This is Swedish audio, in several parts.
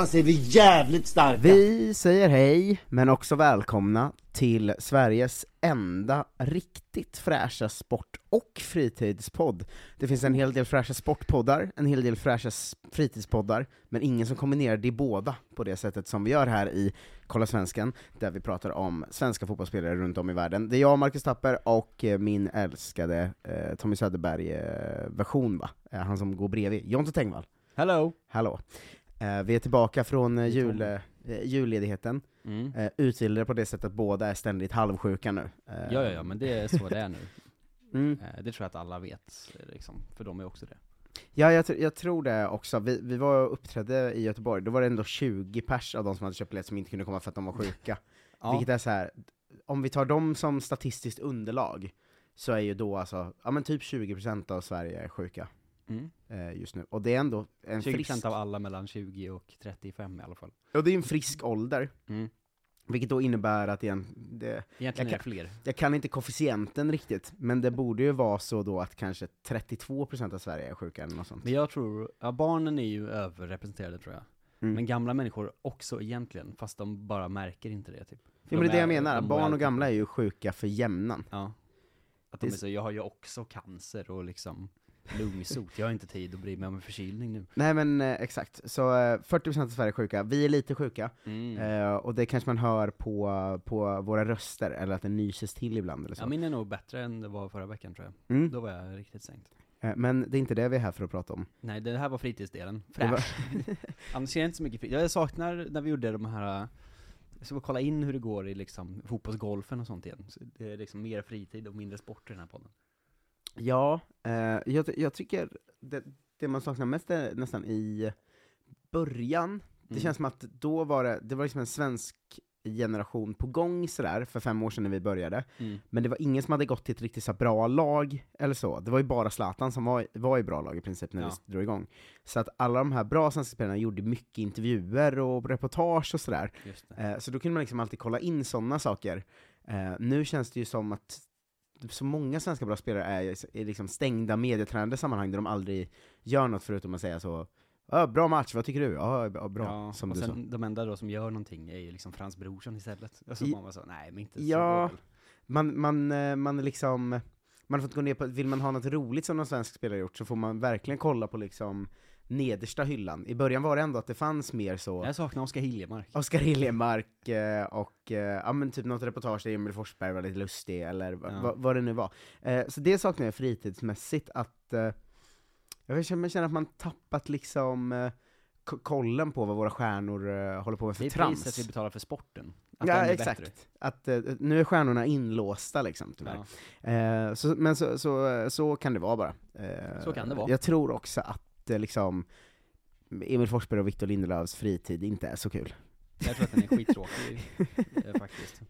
tillsammans är vi jävligt starka! Vi säger hej, men också välkomna till Sveriges enda riktigt fräscha sport och fritidspodd. Det finns en hel del fräscha sportpoddar, en hel del fräscha fritidspoddar, men ingen som kombinerar de båda på det sätsättet som vi gör här i Kolla Svensken, där vi pratar om svenska fotbollsspelare runt om i världen. Det är jag, Marcus Tapper, och eh, min älskade eh, Tommy Söderberg-version, va? Eh, han som går bredvid, Jonte Tengvall. Hello! Hallå. Eh, vi är tillbaka från eh, jul, eh, julledigheten, Mm. utbildade på det sättet att båda är ständigt halvsjuka nu. Ja, ja, ja, men det är så det är nu. Mm. Det tror jag att alla vet, liksom, för de är också det. Ja, jag, jag tror det också. Vi, vi var och uppträdde i Göteborg, då var det ändå 20 pers av de som hade köpt biljett som inte kunde komma för att de var sjuka. Ja, Vilket är så här. om vi tar dem som statistiskt underlag, så är ju då alltså, ja men typ 20% av Sverige är sjuka mm. eh, just nu. Och det är ändå en 20% frisk, av alla mellan 20 och 35 i alla fall. och det är en frisk ålder, Mm. vilket då innebär att igen, det, Egentligen Jag det fler. Jag kan inte koefficienten riktigt, men det borde ju vara så då att kanske 32% av Sverige är sjuka eller något sånt. Men jag tror, ja barnen är ju överrepresenterade tror jag. Mm. Men gamla människor också egentligen, fast de bara märker inte det typ. För ja, men det är de det jag menar, barn och gamla är ju sjuka för jämnan. Ja. Att de är så, jag har ju också cancer och liksom lungsot, jag har inte tid att bry mig om en förkylning nu. Nej men eh, exakt, så eh, 40% av Sverige är sjuka, vi är lite sjuka, Mm. eh, och det kanske man hör på, på våra röster, eller att det nyses till ibland eller så. Ja, min är nog bättre än det var förra veckan tror jag. Mm. Då var jag riktigt sänkt. Eh, men det är inte det vi är här för att prata om. Nej, det här var fritidsdelen. Det var- Fräsch. Annars är jag inte så mycket fritid. Jag saknar när vi gjorde de här, ska bara kolla in hur det går i liksom fotbollsgolfen och sånt igen. Så det är liksom mer fritid och mindre sport i den här podden. Ja, eh, jag, jag tycker det, det man saknar mest är nästan i början, det Mm. känns som att då var det, det var liksom en svensk generation på gång sådär, för fem år sedan när vi började, Mm. men det var ingen som hade gått till ett riktigt så bra lag, eller så. Det var ju bara Zlatan som var, var i bra lag i princip när Ja. vi drog igång. Så att alla de här bra svenska spelarna gjorde mycket intervjuer och reportage och sådär. Eh, så då kunde man liksom alltid kolla in sådana saker. Eh, nu känns det ju som att så många svenska bra spelare är, är liksom stängda medietränade sammanhang där de aldrig gör något förutom att säga så Ja, bra match, vad tycker du? Ja, ja, bra, Ja, som och du sa. sen de enda då som gör någonting är ju liksom Frans Brorsson istället. Och så I- man bara så, nej men inte Ja. så. väl. Man, man, eh, man liksom, man har fått gå ner på, vill man ha något roligt som någon svensk spelare gjort så får man verkligen kolla på liksom nedersta hyllan. I början var det ändå att det fanns mer så Jag saknar Oskar Hiljemark. Oskar Hiljemark eh, och, eh, ja men typ något reportage där Emil Forsberg var lite lustig, eller Ja. va- vad det nu var. Eh, så det saknar jag fritidsmässigt, att jag känner, att man tappat liksom kollen på vad våra stjärnor håller på med för Det är trams. priset vi betalar för sporten. Att Ja, exakt. bättre. Att nu är stjärnorna inlåsta liksom, tyvärr. Ja. Så, men så, så, så kan det vara bara. Så kan det vara. Jag tror också att eh, liksom Emil Forsberg och Victor Lindelöfs fritid inte är så kul. Jag tror att den är skittråkig eh, faktiskt.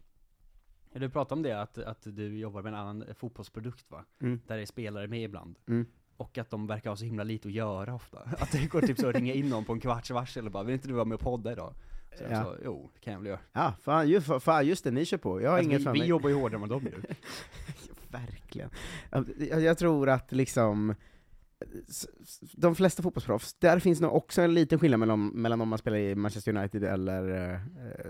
Du pratade om det, att, att du jobbar med en annan fotbollsprodukt va? Mm. Där det är spelare med ibland. Mm. Och att de verkar ha så himla lite att göra ofta. Att det går typ så att ringa in någon på en kvarts varsel och bara 'Vill inte du vara med och podda idag?' Så jag Ja. sa 'Jo, det kan jag väl göra' Ja, fan, ju, fan, just det, ni kör på. Jag har alltså, inget vi, för vi mig. jobbar ju hårdare än vad de gör. Verkligen. Jag, jag tror att liksom, de flesta fotbollsproffs, där finns nog också en liten skillnad mellan, mellan om man spelar i Manchester United eller eh,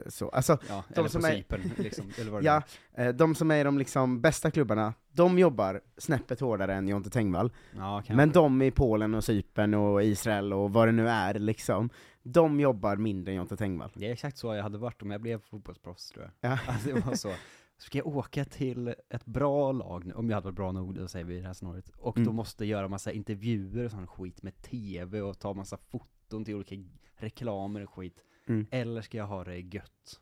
så. Alltså, Ja, De eller som på är- Cypern, liksom, eller vad ja, eh, de som är i de liksom bästa klubbarna, de jobbar snäppet hårdare än Jonte Tengvall. Ja. Men de i Polen och Cypern och Israel och vad det nu är, liksom, de jobbar mindre än Jonte Tengvall. Det är exakt så jag hade varit om jag blev fotbollsproffs tror jag. Ja. Alltså, det var så. Ska jag åka till ett bra lag nu, om jag hade varit bra nog, då säger vi i det här scenariot, och då Mm. måste göra massa intervjuer och sån skit med TV och ta massa foton till olika reklamer och skit. Mm. Eller ska jag ha det gött?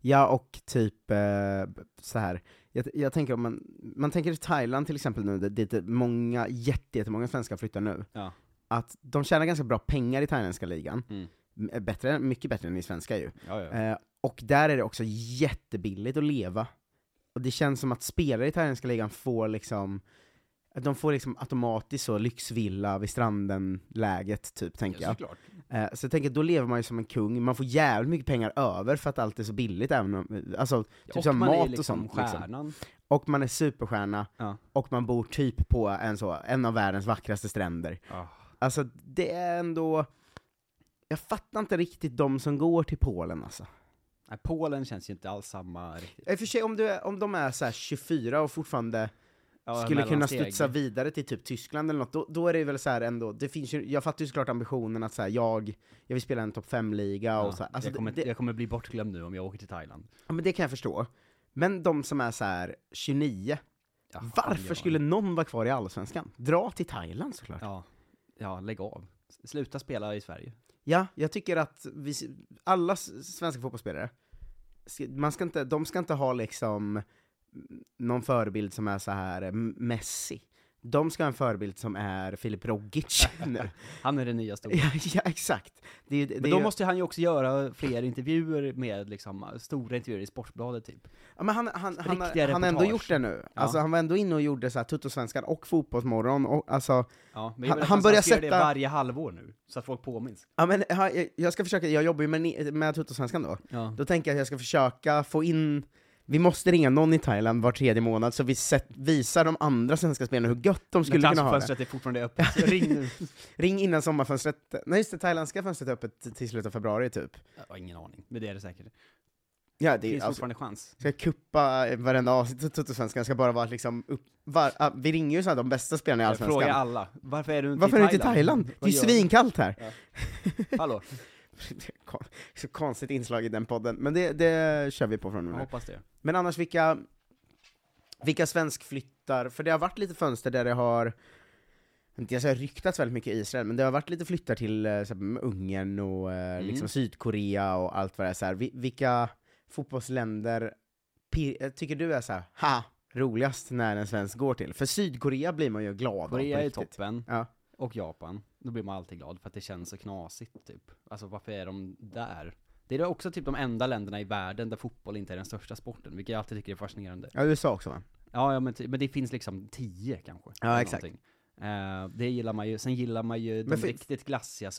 Ja, och typ eh, så här. Jag, jag tänker om man, man tänker Thailand till exempel nu, dit många, jätte- jättemånga svenskar flyttar nu, Ja. att de tjänar ganska bra pengar i thailändska ligan, Mm. M- bättre, mycket bättre än i svenska ju. Ja, ja. Eh, och där är det också jättebilligt att leva. Och det känns som att spelare i thailändska ligan får liksom, att de får liksom automatiskt så lyxvilla vid stranden-läget, typ, tänker ja, jag. såklart. Eh, så jag tänker, då lever man ju som en kung, man får jävligt mycket pengar över för att allt är så billigt, även om, alltså, typ och som mat liksom och sånt. Liksom. Och man är superstjärna, Ja. och man bor typ på en, så, en av världens vackraste stränder. Ah. Alltså, det är ändå... Jag fattar inte riktigt de som går till Polen alltså. Nej, Polen känns ju inte alls samma riktigt. I och för sig, om, du om de är så här 24 och fortfarande Ja, skulle kunna studsa vidare till typ Tyskland eller något, då, då är det väl så ändå, det finns ju, jag fattar ju såklart ambitionen att så här, jag, jag vill spela en topp 5-liga och Ja, så här, alltså jag, kommer, det, det, jag kommer bli bortglömd nu om jag åker till Thailand. ja, men det kan jag förstå. Men de som är så här 29, Ja, varför ja. skulle någon vara kvar i Allsvenskan? Dra till Thailand såklart. Ja, ja, lägg av. Sluta spela i Sverige. Ja, jag tycker att vi, alla svenska fotbollsspelare, man ska inte, de ska inte ha liksom någon förebild som är så här Messi. De ska ha en förebild som är Filip Rogic nu. Han är den nya stora. ja, ja, exakt. Det, är det, Men då ju- måste han ju också göra fler intervjuer med liksom, stora intervjuer i Sportbladet typ. ja, men han, han, han, riktiga han har ändå gjort det nu. Ja. Alltså, han var ändå inne och gjorde så här Tuttosvenskan och Fotbollsmorgon, och, alltså, Ja, men Han- att han börjar sätta- det varje halvår nu, så att folk påminns. ja, men, ja, jag, ska försöka, jag jobbar ju med, med Tuttosvenskan då, Ja. Då tänker jag att jag ska försöka få in, vi måste ringa någon i Thailand var tredje månad, så vi sett, visar de andra svenska spelarna hur gött de skulle kunna ha det. Transferfönstret är fortfarande öppet, så ring nu. Ring innan sommarfönstret, nej just det, thailändska fönstret är öppet till slutet av februari typ. Jag har ingen aning, men det är det säkert. Ja, Det det är finns alltså, fortfarande chans. ska jag kuppa varenda avsnitt av Tuttosvenskan, ska bara vara liksom upp, var, ah, vi ringer ju så här de bästa spelarna i Jag frågar Allsvenskan. alla, varför är du inte Varför är i du inte i Thailand? Det är ju svinkallt här! Hallå, Kon- Så konstigt inslag i den podden, men det, det kör vi på från nu. jag hoppas det. Men annars vilka, vilka svenskflyttar, för det har varit lite fönster där det har, inte jag säger ryktats väldigt mycket i Israel, men det har varit lite flyttar till eh, så här, Ungern och eh, Mm. liksom Sydkorea och allt vad det är så här. Vi- Vilka fotbollsländer eh, tycker du är så här, ha, roligast när en svensk går till? För Sydkorea blir man ju glad av Korea är toppen, Ja. Och Japan. Då blir man alltid glad för att det känns så knasigt typ. Alltså varför är de där? Det är också typ de enda länderna i världen där fotboll inte är den största sporten, vilket jag alltid tycker är fascinerande. ja, USA också va? Ja, ja men, men det finns liksom tio kanske. Ja, exakt. någonting. Eh, det gillar man ju, sen gillar man ju de Men för- riktigt glassiga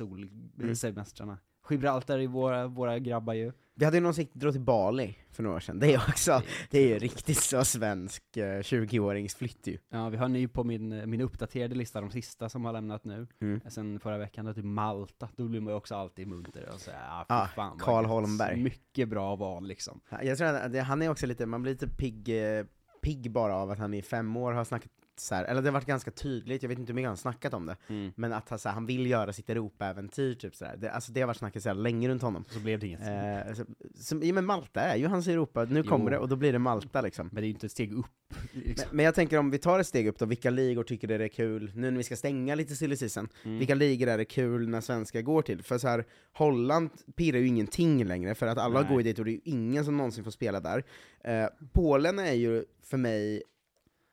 Mm. Gibraltar är våra, våra grabbar ju. Vi hade ju någon som gick- drog till Bali för några år sedan, det är också, det är ju riktigt så svensk eh, 20-åringsflytt ju. Ja, vi har ny på min, min uppdaterade lista, de sista som har lämnat nu. Mm. Sen förra veckan, då typ Malta, då blir man ju också alltid munter och säger ah, fy Ah, fan gött." Holmberg. Mycket bra val liksom. Ja, Jag tror att han är också lite, man blir lite pigg, eh, pigg bara av att han i fem år har snackat så här, eller det har varit ganska tydligt, jag vet inte hur mycket han snackat om det, men att han, så här, han vill göra sitt Europa-äventyr, typ sådär. Det, alltså det har varit snacket så länge runt honom. Så blev det inget. Eh, så, så, ja, men Malta är ju hans Europa, nu Jo. kommer det, och då blir det Malta liksom. Men det är ju inte ett steg upp. Liksom. Men, men jag tänker om vi tar ett steg upp då, vilka ligor tycker det är kul, nu när vi ska stänga lite silly season, Mm. vilka ligor är det kul när svenskar går till? För så här, Holland pirrar ju ingenting längre, för att alla Nej. går ju dit och det är ju ingen som någonsin får spela där. Eh, Polen är ju för mig,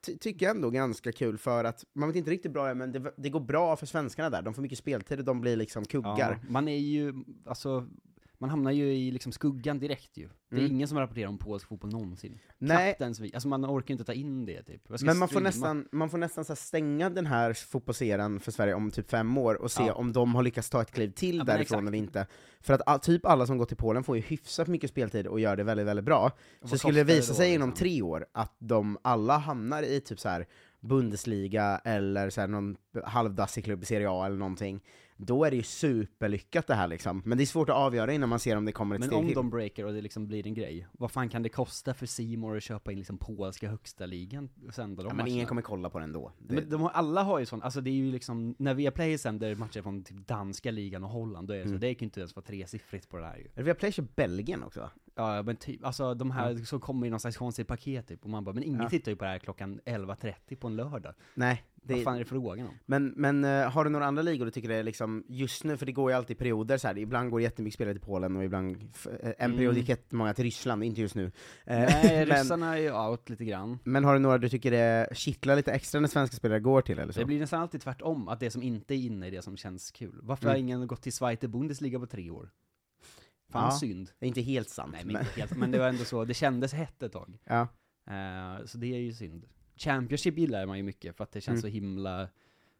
tycker jag ändå ganska kul, för att man vet inte riktigt bra, men det, det går bra för svenskarna där, de får mycket speltid och de blir liksom kuggar. Ja, man är ju, alltså, man hamnar ju i liksom skuggan direkt ju. Det är Mm. ingen som rapporterar om polsk fotboll någonsin. Nej, Knappt ens vi. Alltså man orkar inte ta in det typ. Jag ska men man får streama. nästan, man får nästan så här stänga den här fotbollseran för Sverige om typ fem år och se Ja. om de har lyckats ta ett kliv till men därifrån exakt. eller inte. För att typ alla som går till Polen får ju hyfsat mycket speltid och gör det väldigt, väldigt bra. Så skulle det visa sig inom liksom? tre år att de alla hamnar i typ så här Bundesliga eller så här, någon halvdassig klubb i Serie A eller någonting, då är det ju superlyckat det här liksom. Men det är svårt att avgöra innan man ser om det kommer ett Men steg om till. de breaker och det liksom blir en grej, vad fan kan det kosta för Simor att köpa in liksom polska högsta ligan och sända de ja, men matcherna? ingen kommer kolla på den då. Det, Men de har, alla har ju sån, alltså det är ju liksom, när Viaplay sänder matcher från typ danska ligan och Holland, då är det så, Mm. det kan ju inte ens vara tresiffrigt på det här ju. Viaplay kör Belgien också va? Ja men typ, alltså de här som kommer i någon slags konstigt paket typ, och man bara, men ingen Ja. tittar ju på det här klockan 11.30 på en lördag. Nej, Vad det, fan är det frågan om? men, men eh, har du några andra ligor du tycker det är liksom, just nu, för det går ju alltid i perioder så här. ibland går jättemycket spelare till Polen och ibland, eh, en Mm. period gick jättemånga till Ryssland, inte just nu. Eh, Nej, men, ryssarna är ju out lite grann. men har du några du tycker det kittlar lite extra när svenska spelare går till eller så? Det blir nästan alltid tvärtom, att det som inte är inne är det som känns kul. Varför har Mm. ingen gått till Zweite Bundesliga på tre år? Fan Ja. synd. Det är inte helt sant, Nej men, men, helt, men det var ändå så, det kändes hett ett tag. ja. Eh, så det är ju synd. Championship gillar man ju mycket, för att det känns Mm. så himla,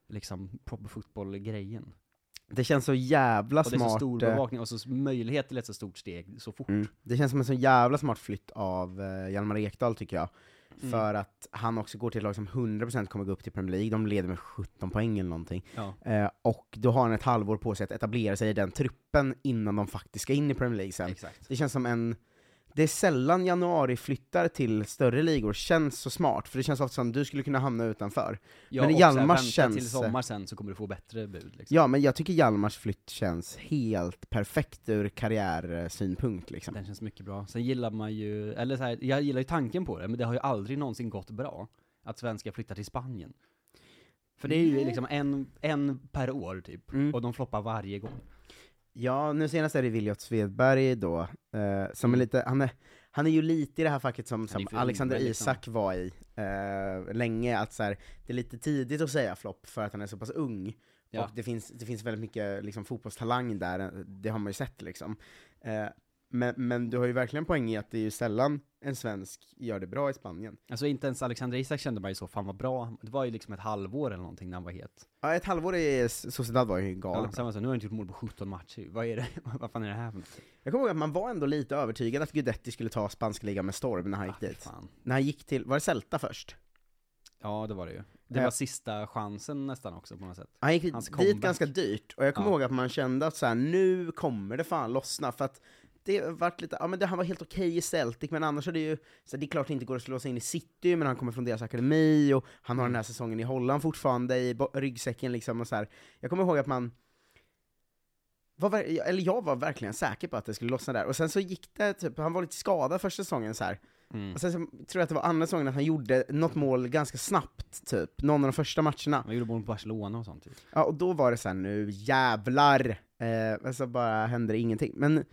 liksom, proper football-grejen. Det känns så jävla Och det är så smart. stor eh, bevakning, och så möjlighet till ett så stort steg så fort. Mm. Det känns som en så jävla smart flytt av uh, Hjalmar Ekdal tycker jag. Mm. För att han också går till ett lag som 100% kommer gå upp till Premier League, de leder med 17 poäng eller någonting. Ja. Eh, och då har han ett halvår på sig att etablera sig i den truppen innan de faktiskt ska in i Premier League sen. Exakt. Det känns som en... Det är sällan januari flyttar till större ligor känns så smart, för det känns ofta som du skulle kunna hamna utanför. Ja, Men så här, känns- till sommar sen så kommer du få bättre bud liksom. Ja, men jag tycker Hjalmars flytt känns helt perfekt ur karriärsynpunkt liksom. Den känns mycket bra. Sen gillar man ju, eller så här, jag gillar ju tanken på det, men det har ju aldrig någonsin gått bra att svenskar flyttar till Spanien. För det är ju liksom en, en per år typ, Mm. och de floppar varje gång. Ja, nu senast är det Viljot Svedberg då, eh, som är lite, han är, han är ju lite i det här facket som, som Alexander liksom. Isak var i eh, länge, att så här, det är lite tidigt att säga flopp för att han är så pass ung. Ja. Och det finns, det finns väldigt mycket liksom, fotbollstalang där, eh, det har man ju sett liksom. Eh, men, men du har ju verkligen poäng i att det är ju sällan en svensk gör det bra i Spanien. Alltså inte ens Alexander Isak kände man ju så, fan vad bra, det var ju liksom ett halvår eller någonting när han var het. Ja, ett halvår i Sociedad var ju Ja, galet. sen var så, nu har han inte gjort mål på 17 matcher, vad är det, vad fan är det här för något? Jag kommer ihåg att man var ändå lite övertygad att Guidetti skulle ta spanska ligan med storm när han gick Ah, fy dit. fan. När han gick till, var det Celta först? Ja det var det ju. Det Ja. var sista chansen nästan också på något sätt. Han gick Hans dit comeback. ganska dyrt, och jag kommer Ja. ihåg att man kände att så här, nu kommer det fan lossna, för att det vart lite, ja men det, han var helt okej i Celtic, men annars är det ju, så det är klart det inte går att slå sig in i City, men han kommer från deras akademi, och han har den här säsongen i Holland fortfarande i ryggsäcken liksom, och så här. Jag kommer ihåg att man var, eller jag var verkligen säker på att det skulle lossna där, och sen så gick det, typ, han var lite skadad första säsongen så här. Mm. och sen så tror jag att det var andra säsongen att han gjorde något mål ganska snabbt, typ, någon av de första matcherna. Han gjorde mål på Barcelona och sånt typ. Ja, och då var det så här, nu jävlar! Eh, så bara hände ingenting. Men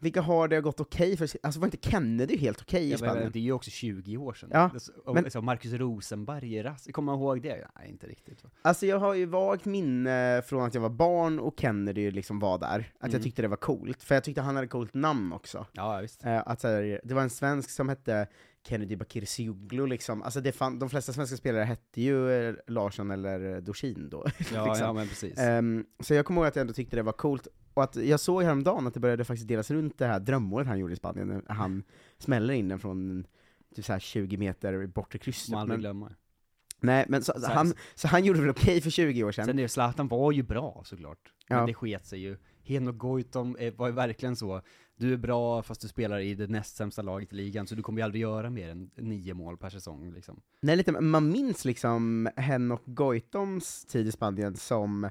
vilka har det gått okej för? Alltså var inte Kennedy helt okej i Ja, men Spanien? det är ju också 20 år sedan. Ja, Det- och, men- så Marcus Rosenberg i kommer man ihåg det? Nej, inte riktigt. Va? Alltså jag har ju vagt minne från att jag var barn och Kennedy liksom var där, att Mm. jag tyckte det var coolt, för jag tyckte han hade coolt namn också. Ja, visst. Eh, att så här, det var en svensk som hette Kennedy Bakircioglu liksom, alltså det fan, de flesta svenska spelare hette ju eh, Larsson eller Dorsin då. Ja, liksom. ja men precis. Ehm, så jag kommer ihåg att jag ändå tyckte det var coolt, och att jag såg häromdagen att det började faktiskt delas runt det här drömmålet han gjorde i Spanien, när han smäller in den från typ så här 20 meter i bortre krysset. Man aldrig Men, glömma. nej, men så, Så han, så han gjorde väl okej för 20 år sedan? Sen det, Zlatan var ju bra såklart. Men Ja. det sket sig ju. Heno Goitom eh, var ju verkligen så, du är bra fast du spelar i det näst sämsta laget i ligan, så du kommer ju aldrig göra mer än nio mål per säsong liksom. Nej, lite, man minns liksom Henok Goitoms tid i Spanien som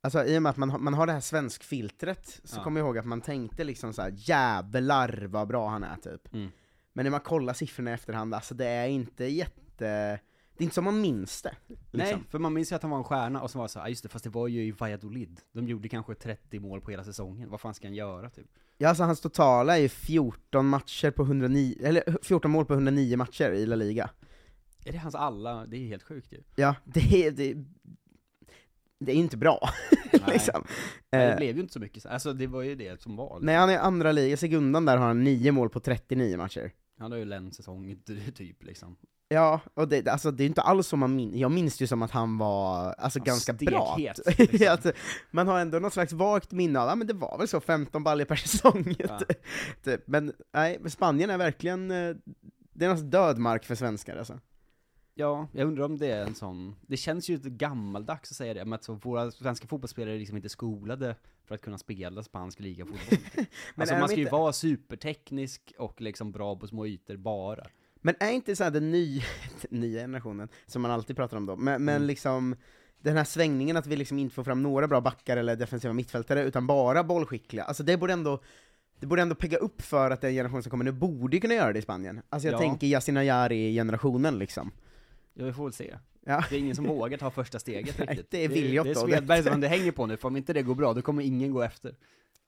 Alltså i och med att man, man har det här svenskfiltret, så Ja. kommer jag ihåg att man tänkte liksom så här: jävlar vad bra han är typ. Mm. Men när man kollar siffrorna i efterhand, alltså det är inte jätte... Det är inte som man minns det. Liksom. Nej, för man minns ju att han var en stjärna, och så var det så, ah, just det, fast det var ju i Valladolid. De gjorde kanske 30 mål på hela säsongen, vad fan ska han göra typ? Ja, alltså hans totala är ju 14 matcher på 109, eller 14 mål på 109 matcher i La Liga. Är det hans alla, det är helt sjukt ju. Ja, det är, det, det är inte bra, liksom. Nej, det Eh, blev ju inte så mycket, så- alltså det var ju det som var. Nej, han är andra liga, segundan där har han 9 mål på 39 matcher. Han har ju en säsong typ liksom. Ja, och det, alltså, det är inte alls som man minns, jag minns ju som att han var alltså, Ja, ganska bra. liksom. Att man har ändå något slags vagt minne av, ja men det var väl så 15 baljor per säsong. Ja. typ. Men nej, Spanien är verkligen, eh, det är någon död mark för svenskar alltså. Ja, jag undrar om det är en sån, det känns ju lite gammaldags att säga det, men att så våra svenska fotbollsspelare är liksom inte skolade för att kunna spela spansk ligafotboll. alltså man ska ju inte- vara superteknisk och liksom bra på små ytor bara. Men är inte så här den nya, den nya generationen, som man alltid pratar om då, men, men Mm. liksom den här svängningen att vi liksom inte får fram några bra backar eller defensiva mittfältare, utan bara bollskickliga, alltså det borde ändå det borde ändå pegga upp för att den generation som kommer nu borde kunna göra det i Spanien. Alltså jag Ja. tänker Yasin Ayari-generationen liksom. Ja, vi får väl se. Ja. Det är ingen som vågar ta första steget Nej, riktigt. det är Williot Det är. Svedberg som det hänger på nu, för om inte det går bra, då kommer ingen gå efter.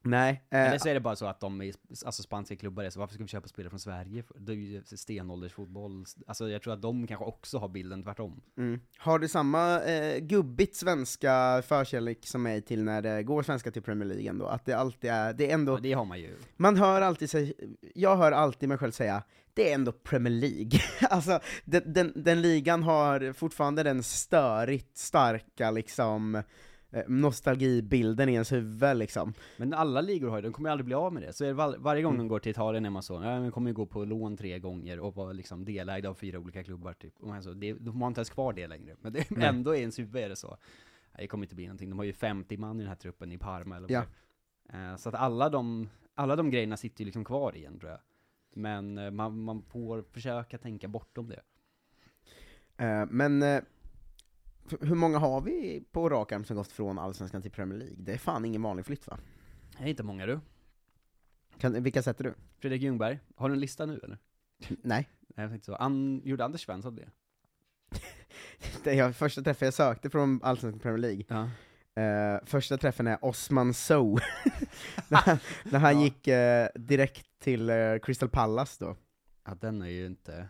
Nej. Eh, Eller så är det bara så att de är, alltså spanska klubbar är så, varför ska vi köpa spelare från Sverige? Det är ju stenåldersfotboll, alltså jag tror att de kanske också har bilden tvärtom. Mm. Har du samma eh, gubbigt svenska förkärlek som mig till när det går svenska till Premier League ändå? Att det alltid är, det är ändå, Ja, det har man ju. man hör alltid sig, jag hör alltid mig själv säga, det är ändå Premier League. alltså, den, den, den ligan har fortfarande den störigt starka liksom, eh, nostalgibilden i ens huvud liksom. Men alla ligor har ju, de kommer ju aldrig bli av med det. Så var, varje gång Mm. de går till Italien är man så, ja men kommer ju gå på lån tre gånger och vara liksom delägd av fyra olika klubbar typ. Och man så, det, de har inte ens kvar det längre. Men det, Nej. ändå i ens huvud är det så. Det kommer inte bli någonting, de har ju 50 man i den här truppen i Parma eller Ja. Eh, Så att alla de, alla de grejerna sitter ju liksom kvar igen tror jag. Men eh, man, man får försöka tänka bortom det. Eh, men eh, hur många har vi på rak arm som gått från Allsvenskan till Premier League? Det är fan ingen vanlig flytt va? Det är inte många du. Kan, vilka sätter du? Fredrik Ljungberg, har du en lista nu eller? Nej. Nej, jag tänkte så. An, gjorde Anders Svensson det? Det är första träffen jag sökte från Allsvenskan till Premier League. Ja. Eh, första träffen är Osman Sow, när han, när han Ja. gick eh, direkt till eh, Crystal Palace då. Ja, den är ju inte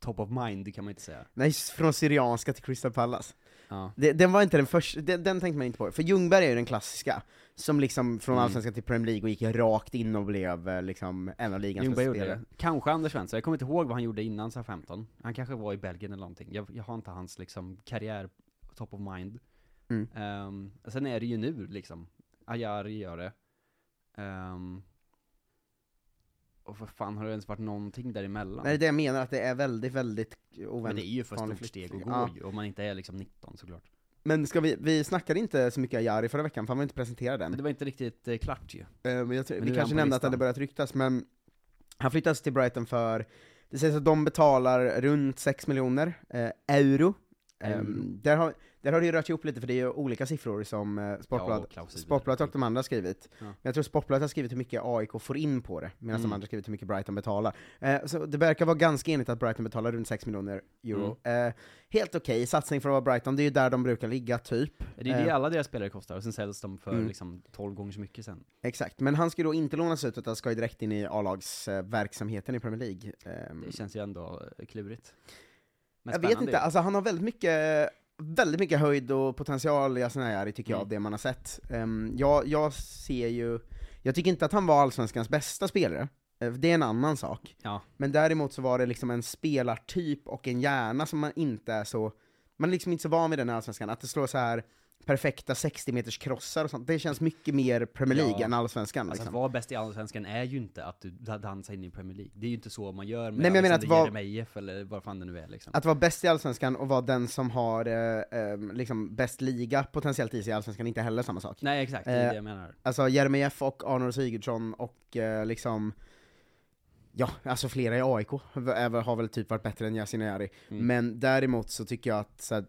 top of mind, det kan man inte säga. Nej, från Syrianska till Crystal Palace. Ja. Det, den var inte den första, den, den tänkte man inte på. För Ljungberg är ju den klassiska, som liksom från Mm. Allsvenskan till Premier League och gick rakt in och blev eh, liksom en av ligans bästa spelare. Kanske Anders Svensson, jag kommer inte ihåg vad han gjorde innan sa 15. Han kanske var i Belgien eller någonting. Jag, jag har inte hans liksom karriär top of mind. Mm. Ehm, sen är det ju nu liksom. Ayari gör det. Ehm, och för fan har det ens varit någonting däremellan? Nej, det är det jag menar, att det är väldigt, väldigt oväntat. Men det är ju för stort steg att gå Ja. ju, om man inte är liksom 19 såklart. Men ska vi, vi snackade inte så mycket Ayari förra veckan, för han var inte presenterad än. Men det var inte riktigt eh, klart ju. Eh, men jag Men vi kanske nämnde att det hade börjat ryktas, men han flyttas till Brighton för, det sägs att de betalar runt 6 miljoner eh, euro. Ehm, där, har, där har det ju rört upp lite, för det är ju olika siffror som eh, Ja, Sportbladet, och klausuler. Sportbladet och de andra har skrivit. Ja. Men jag tror Sportbladet har skrivit hur mycket AIK får in på det, medan de Mm. andra har skrivit hur mycket Brighton betalar. Eh, så det verkar vara ganska enigt att Brighton betalar runt 6 miljoner euro. Mm. Eh, helt okej satsning för att vara Brighton, det är ju där de brukar ligga, typ. Det är det Eh, alla deras spelare kostar, och sen säljs de för Mm. liksom 12 gånger så mycket sen. Exakt, men han ska ju då inte lånas ut, utan ska ju direkt in i A-lagsverksamheten i Premier League. Ehm, Det känns ju ändå eh, klurigt. Men jag vet inte, alltså han har väldigt mycket, väldigt mycket höjd och potential i Asenajari tycker jag, Mm. det man har sett. Um, jag, jag ser ju, jag tycker inte att han var Allsvenskans bästa spelare, Eh, det är en annan sak. Ja. Men däremot så var det liksom en spelartyp och en hjärna som man inte är så, man är liksom inte så van vid den i Allsvenskan, att det slår så här perfekta 60 meters krossar och sånt, det känns mycket mer Premier League Ja. än Allsvenskan Alltså liksom. att vara bäst i Allsvenskan är ju inte att du da- dansar in i Premier League. Det är ju inte så man gör med Nej, men jag menar att Alexander vara- Jeremejeff eller vad fan det nu är liksom. Att vara bäst i Allsvenskan och vara den som har eh, eh, liksom bäst liga potentiellt i sig i Allsvenskan är inte heller samma sak. Nej exakt, det är Eh, det jag menar. Alltså Jeremejeff och Arnold Sigurdsson och eh, liksom Ja, alltså flera i AIK har väl typ varit bättre än Yasin Ayari. Mm. Men däremot så tycker jag att så här,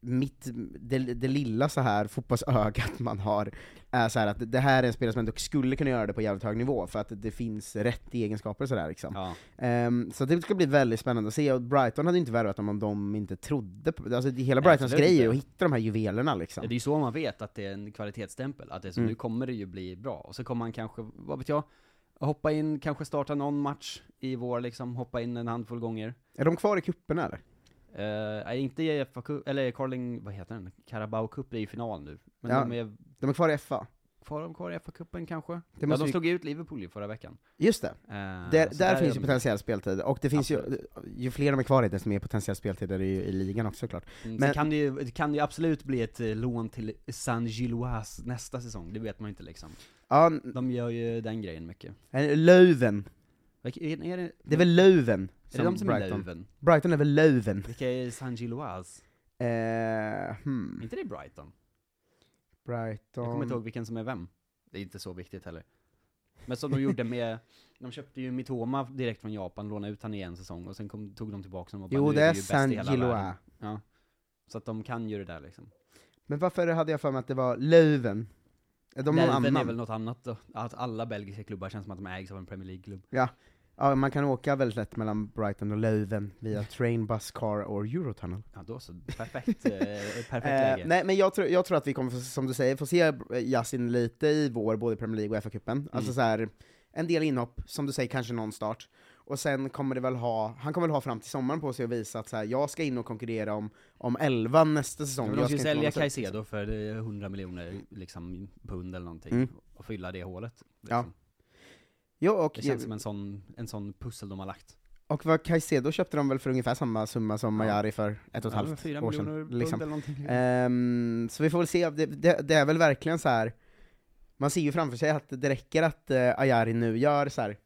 mitt, det, det lilla så här fotbollsögat man har är så att det här är en spelare som ändå skulle kunna göra det på jävligt hög nivå, för att det finns rätt egenskaper sådär liksom. Ja. Ehm, så det ska bli väldigt spännande att se, och Brighton hade inte värvat dem om de inte trodde på alltså det- Hela Brightons absolut grej är att hitta de här juvelerna liksom. Ja, det är ju så man vet att det är en kvalitetsstämpel, att det är så, Mm. nu kommer det ju bli bra. Och så kommer man kanske, vad vet jag, hoppa in, kanske starta någon match i vår liksom, hoppa in en handfull gånger. Är de kvar i cupen eller? Uh, inte i FA Cup, eller Carling, vad heter den? Carabao Cup är i final nu. Men Ja. de är De är kvar i FA? kvar, de kvar i FA-cupen kanske? Det ja, de slog ut Liverpool ju förra veckan. Just det, Eh, där, så där är finns ju potentiell speltid, och det finns ju, Absolut. ju fler de är kvar i desto mer potentiell speltid är det ju i ligan också såklart. Mm, Men- Sen kan det, ju, det kan ju absolut bli ett eh, lån till San Gilloise nästa säsong, det vet man ju inte liksom. Ja, De gör ju den grejen mycket. n- Löven. Vilka- Är, är det, Det är väl Löven är det de som är Brighton. Löven? Brighton är väl Löven? Vilka är Saint Gilloise? Eh, hmm. Är inte det Brighton? Brighton... Jag kommer inte ihåg vilken som är vem. Det är inte så viktigt heller. Men som de gjorde med, de köpte ju Mitoma direkt från Japan, lånade ut han i en säsong, och sen kom, tog de tillbaka honom och bara, Jo, det är hela Gilloise. världen. Ja. Så att de kan ju det där liksom. Men varför hade jag för mig att det var Löven? Är de någon annan? är väl något annat då? Att alla belgiska klubbar känns som att de ägs av en Premier League-klubb. Ja, man kan åka väldigt lätt mellan Brighton och Löven via train, bus, car och Eurotunnel. Ja då så, perfekt, eh, perfekt Eh, läge. nej, men jag tror, jag tror att vi kommer, få, som du säger, få se Yasin lite i vår, både i Premier League och FA-cupen. Alltså Mm. så här, en del inhopp, som du säger, kanske någon start. Och sen kommer det väl ha, han kommer väl ha fram till sommaren på sig att visa att så här, jag ska in och konkurrera om, om 11 nästa säsong. Men de ska ju sälja. Caicedo för eh, 100 miljoner liksom, pund eller någonting, Mm. och fylla det hålet. Ja. Liksom. Jo, och, Det känns som en sån, en sån pussel de har lagt. och vad Caicedo köpte de väl för ungefär samma summa som Ja. Majari för ett och ett Ja, halvt år sedan. Liksom. Ehm, så vi får väl se, det, det, det är väl verkligen så här. man ser ju framför sig att det räcker att uh, Ayari nu gör så här.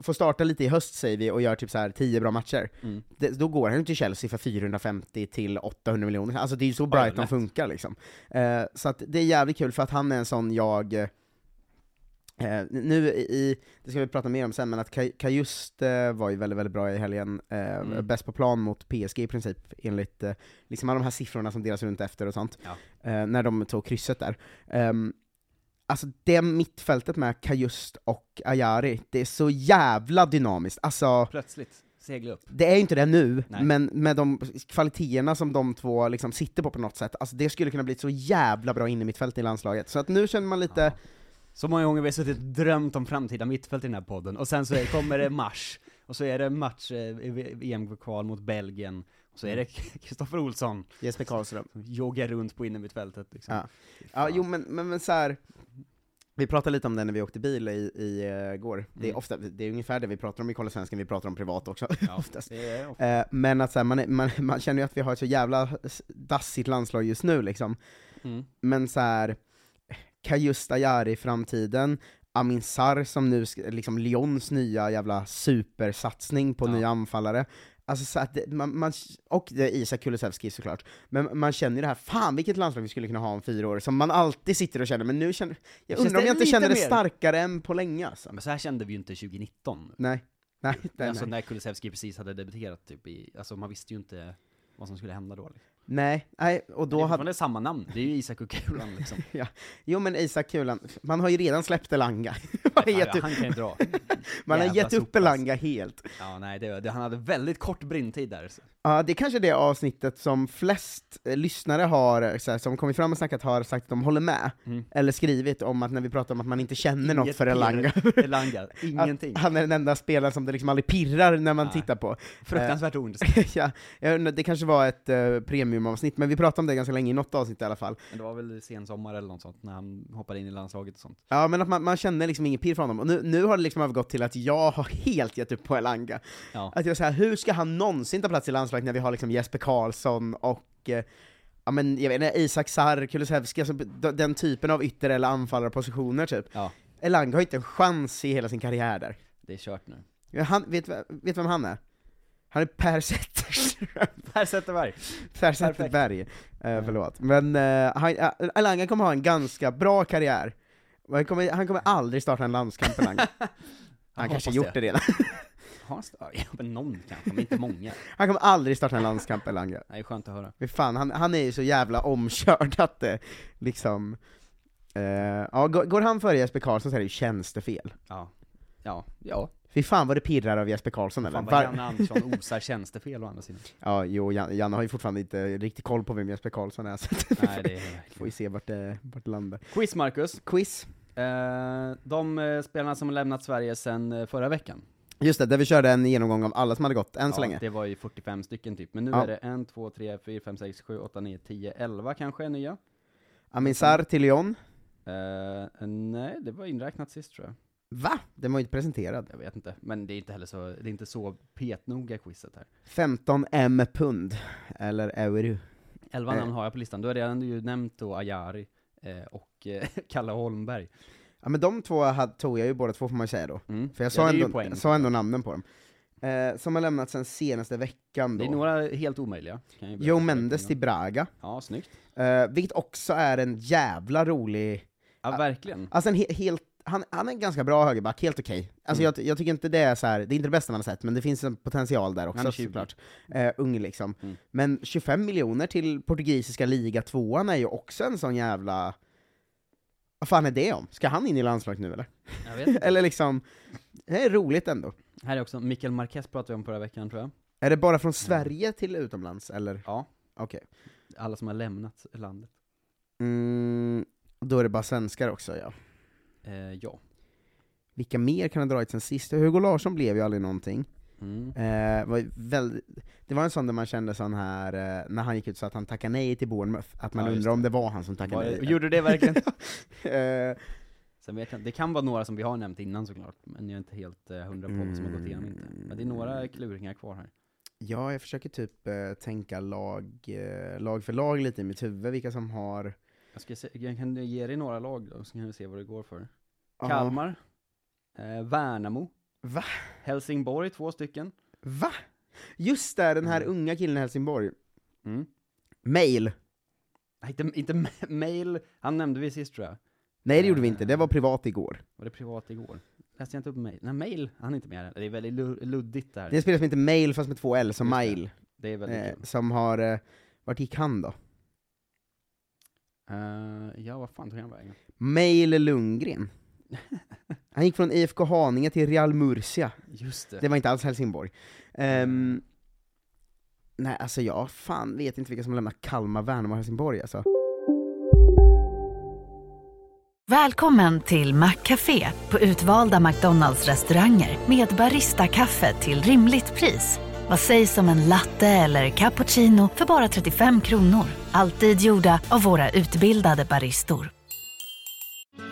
Får starta lite i höst säger vi, och gör typ så här 10 bra matcher. Mm. Det, då går han till Chelsea för 450 till 800 miljoner, alltså det är ju så Brighton lätt. funkar liksom. Eh, så att det är jävligt kul, för att han är en sån jag, eh, nu i, det ska vi prata mer om sen, men att Kaj- Kajust eh, var ju väldigt, väldigt bra i helgen, eh, Mm. bäst på plan mot PSG i princip, enligt eh, liksom alla de här siffrorna som delas runt efter och sånt, Ja. eh, när de tog krysset där. Alltså det mittfältet med Kajust och Ayari, det är så jävla dynamiskt, alltså Plötsligt, segla upp. det är ju inte det nu, Nej. men med de kvaliteterna som de två liksom sitter på på något sätt, alltså det skulle kunna bli ett så jävla bra in i mittfält i landslaget. Så att nu känner man lite, Ja. Så många gånger vi har suttit och drömt om framtida mittfält i den här podden, och sen så kommer det mars, och så är det match eh, i EM-kval mot Belgien, så är det Kristoffer Olsson Jesper Karlström. som joggar runt på innermittfältet liksom. Ja. Ja, jo men, men, men så här. vi pratade lite om det när vi åkte bil i, i uh, går. Det är Mm. ofta, det är ungefär det vi pratar om i Kolla Svensken, vi pratar om privat också. Ja, oftast. det är ofta. Eh, men att så här, man, är- man, man känner ju att vi har ett så jävla dassigt landslag just nu liksom. Mm. Men så här, Kajust Ayari i framtiden, Amin Sarr som nu, liksom Lyons nya jävla supersatsning på Ja. nya anfallare. Alltså så att det, man, man, och det är Isak Kulusevski såklart, men man känner ju det här, fan vilket landslag vi skulle kunna ha om fyra år, som man alltid sitter och känner, men nu känner, jag undrar om det jag inte känner det mer? starkare än på länge alltså. Men så här kände vi ju inte 2019. Nej, nej, nej, alltså nej. när Kulusevski precis hade debuterat typ i, alltså man visste ju inte vad som skulle hända då. Liksom. Nej, nej, och Då det är hade, samma namn, det är ju Isak och Kulan liksom. jo men Isak Kulan, man har ju redan släppt Elanga, Ja, ja, han kan ju dra. man har gett upp. Elanga helt. Ja, nej, det, det, han hade väldigt kort brintid där. Så. Ja, det är kanske det avsnittet som flest eh, lyssnare har, så här, som kommit fram och snackat, har sagt att de håller med, Mm. eller skrivit om att när vi pratar om att man inte känner något Inget för Elanga. Elanga, ingenting. att han är den enda spelaren som det liksom aldrig pirrar när man Nej. tittar på. Fruktansvärt ja, jag undrar, det kanske var ett uh, premiumavsnitt, men vi pratade om det ganska länge i något avsnitt i alla fall. Men det var väl sen sommar eller något sånt, när han hoppade in i landslaget och sånt. Ja, men att man, man känner liksom ingen pirr från honom, och nu, nu har det liksom övergått till att jag har helt gett upp på Elanga. Ja. Att jag säger, hur ska han någonsin ta plats i landslaget när vi har liksom Jesper Karlsson och eh, Ja men jag vet inte, Isak Sarr, Kulusevski, alltså den typen av ytter eller anfallarpositioner typ. ja, Elanga har inte en chans i hela sin karriär där. det är kört nu. Han, vet, vet du vem han är? Han är Per Zetterström. Per Zetterberg. Per Zetterberg. Eh, förlåt. Men uh, han, Elanga kommer ha en ganska bra karriär. Han kommer, han kommer aldrig starta en landskamp, Elanga. Han Jag kanske gjort det redan. Har han men någon kanske, men inte många. Han kommer aldrig starta en landskamp, Elanga. Är skönt att höra. Fy fan, han, han är ju så jävla omkörd att det liksom... eh, ja, går, går han före Jesper Karlsson så är det ju tjänstefel. Ja. Ja, ja. Fy fan vad det pirrar av Jesper Karlsson eller? Fan vad Janne Andersson osar tjänstefel å andra sidan. Ja, jo, Jan- Janne har ju fortfarande inte riktigt koll på vem Jesper Karlsson är, så Nej, det är får vi se vart det, vart det landar. Quiz Marcus. Quiz. Eh, de eh, spelarna som har lämnat Sverige sedan eh, förra veckan. Just det, där vi körde en genomgång av alla som hade gått än så Ja, länge. Det var ju 45 stycken typ, men nu Ja. är det 1, 2, 3, 4, 5, 6, 7, 8, 9, 10, 11 kanske är nya. Amin Sarr till Lyon. Eh, nej, det var inräknat sist tror jag. Va? Den var ju inte presenterad. Jag vet inte, men det är inte heller så, det är inte så petnoga quizet här. 15 M pund, eller euro. 11 Eh. namn har jag på listan, då är det ju nämnt då Ajari eh, och eh, Kalle Holmberg. Ja men de två tog jag ju båda två får man säga då. Mm. För jag Ja, sa, ju ändå, poäng. jag sa ändå namnen på dem. Eh, som har lämnat sen senaste veckan Det är då. några helt omöjliga. Joe Mendes till Braga. Ja, snyggt. Eh, vilket också är en jävla rolig, Ja, verkligen. alltså en he helt, han, han är en ganska bra högerback, helt okej. Alltså Mm. jag, jag tycker inte det är så här, det är inte det bästa man har sett, men det finns en potential där också är 20. såklart. Eh, ung liksom. Mm. Men 25 miljoner till portugisiska liga tvåan är ju också en sån jävla... Vad fan är det om? Ska han in i landslaget nu eller? Eller liksom, det är roligt ändå. Här är också, Mikael Marquez pratade vi om förra veckan tror jag. Är det bara från Sverige till utomlands, eller? Ja. Okej. Alla som har lämnat landet. Mm, då är det bara svenskar också, ja. Eh, ja. Vilka mer kan ha dragit sen sist? Hugo Larsson blev ju aldrig någonting. Mm. Eh, var väldigt, det var en sån där man kände sån här, eh, när han gick ut så att han tackade nej till Bournemouth, att man Ja, undrar om det var han som tackade nej. Gjorde du det verkligen? Eh, Sen vet jag, det kan vara några som vi har nämnt innan såklart, men jag är inte helt eh, hundra på vad som har gått igenom inte. Men det är några kluringar kvar här. ja, jag försöker typ eh, tänka lag, eh, lag för lag lite i mitt huvud, vilka som har... Jag, ska se, jag kan ge dig några lag då, så kan vi se vad det går för. Kalmar, eh, Värnamo, Va? Helsingborg, två stycken. Va? Just det, den här Mm. unga killen i Helsingborg. Mm. Mail. Nej, inte, inte ma- mail, han nämnde vi sist tror jag. Nej det gjorde vi inte, det var privat igår. Var det privat igår? Läste jag inte upp mail? Nej, mail, han är inte med här. Det är väldigt lu- luddigt det här. Det är en spelare som heter Mail fast med två L, som Just. Mail. Det är väldigt Eh, kul. som har, eh, vart gick han då? Eh, ja, vad fan tog han vägen? Mail Lundgren. Han gick från IFK Haninge till Real Murcia. Just det. Det var inte alls Helsingborg. Ehm, nej, alltså jag fan vet inte vilka som lämnar Kalmar, Värnamo och Helsingborg alltså. Välkommen till Maccafé på utvalda McDonalds restauranger med Baristakaffe till rimligt pris. Vad sägs om en latte eller cappuccino för bara 35 kronor? Alltid gjorda av våra utbildade baristor.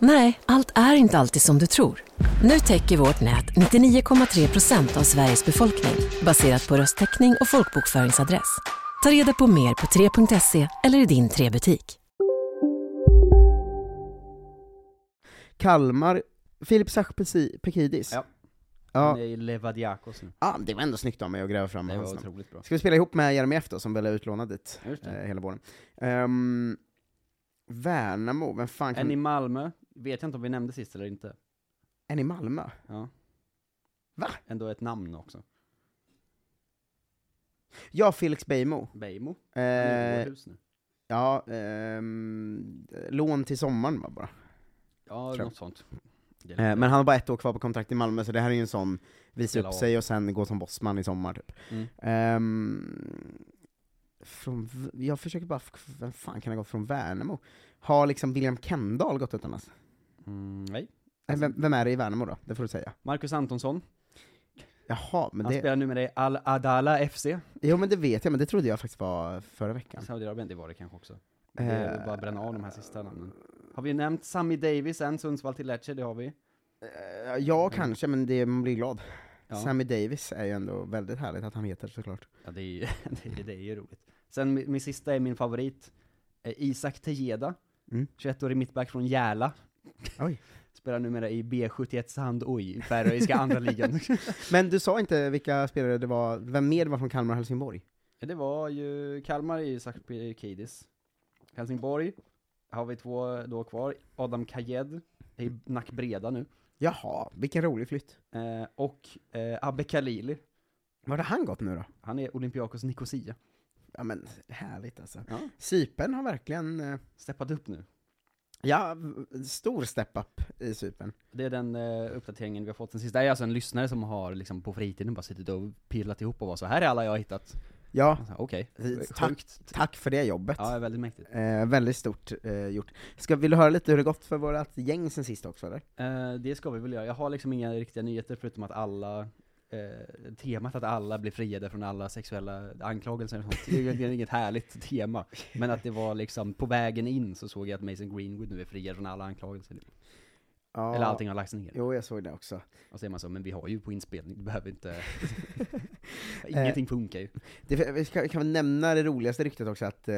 Nej, allt är inte alltid som du tror. Nu täcker vårt nät 99,3 procent av Sveriges befolkning baserat på röstteckning och folkbokföringsadress. Ta reda på mer på 3.se eller i din 3-butik. Kalmar, Filip Sachpekidis. Ja. Ja. Han är i Levadiakos nu. ja, det var ändå snyggt av mig att gräva fram Det hans var namn. otroligt bra. Ska vi spela ihop med Jeremejeff då, som väl är utlånad dit Just det. eh, hela våren. Um, Värnamo, vem fan kan... En i Malmö, vet jag inte om vi nämnde sist eller inte. en i Malmö? Ja. Va? Ändå ett namn också. Ja, Felix Beijmo. Beijmo. Eh, nu. ja, ehm, lån till sommaren va, bara. Ja, något sånt. Eh, men han har bara ett år kvar på kontrakt i Malmö, så det här är ju en sån, visa upp sig och sen gå som bossman i sommar typ. Mm. Ehm, från, jag försöker bara, vem fan kan ha gått från Värnamo? Har liksom William Kendall gått utomlands? Mm, nej. Eh, Vem, vem är det i Värnamo då? Det får du säga. Marcus Antonsson, Jaha, men han det, spelar nu med dig Al Adala FC. jo men det vet jag, men det trodde jag faktiskt var förra veckan. Saudiarabien, det var det kanske också. Det är Eh, bara att bränna av de här sista namnen. Har vi nämnt Sammy Davis än, Sundsvall till Lecce, det har vi. Eh, ja, kanske, men det, man blir glad. Ja. Sammy Davis är ju ändå väldigt härligt att han heter såklart. Ja, det är ju, det, är- det är ju roligt. Sen min, min sista är min favorit, Isak Tejeda, Mm. 21-årig mittback från Järla. Oj. Spelar numera i B71 Sand Oj, färöiska andra ligan. Men du sa inte vilka spelare det var, vem mer det var från Kalmar och Helsingborg? det var ju Kalmar i Isak Kidis. Helsingborg har vi två då kvar, Adam Kajed, är i Nackbreda nu. Jaha, vilken rolig flytt. Eh, och eh, Abbe Khalili, Var har han gått nu då? han är Olympiakos Nicosia. Ja men, härligt alltså. Ja. Cypern har verkligen, eh, Steppat upp nu. Ja, stor step-up i Cypern. Det är den eh, uppdateringen vi har fått sen sist. Det är alltså en lyssnare som har liksom på fritiden bara suttit och pillat ihop och var så här är alla jag har hittat. Ja, Okej, tack, sjukt. tack för det jobbet. Ja, väldigt mäktigt. Eh, väldigt stort eh, gjort. Ska, vill du höra lite hur det gått för vårt gäng sen sist också eller? Eh, det ska vi väl göra. Jag har liksom inga riktiga nyheter förutom att alla eh, temat att alla blir friade från alla sexuella anklagelser och sånt. Det är inget härligt tema. Men att det var liksom, på vägen in så såg jag att Mason Greenwood nu är friad från alla anklagelser. Ja, Eller allting har lagts ner. Jo, jag såg det också. Och så är man så, men vi har ju på inspelning, du behöver inte... Ingenting funkar ju. Det, vi kan, kan väl nämna det roligaste ryktet också, att eh,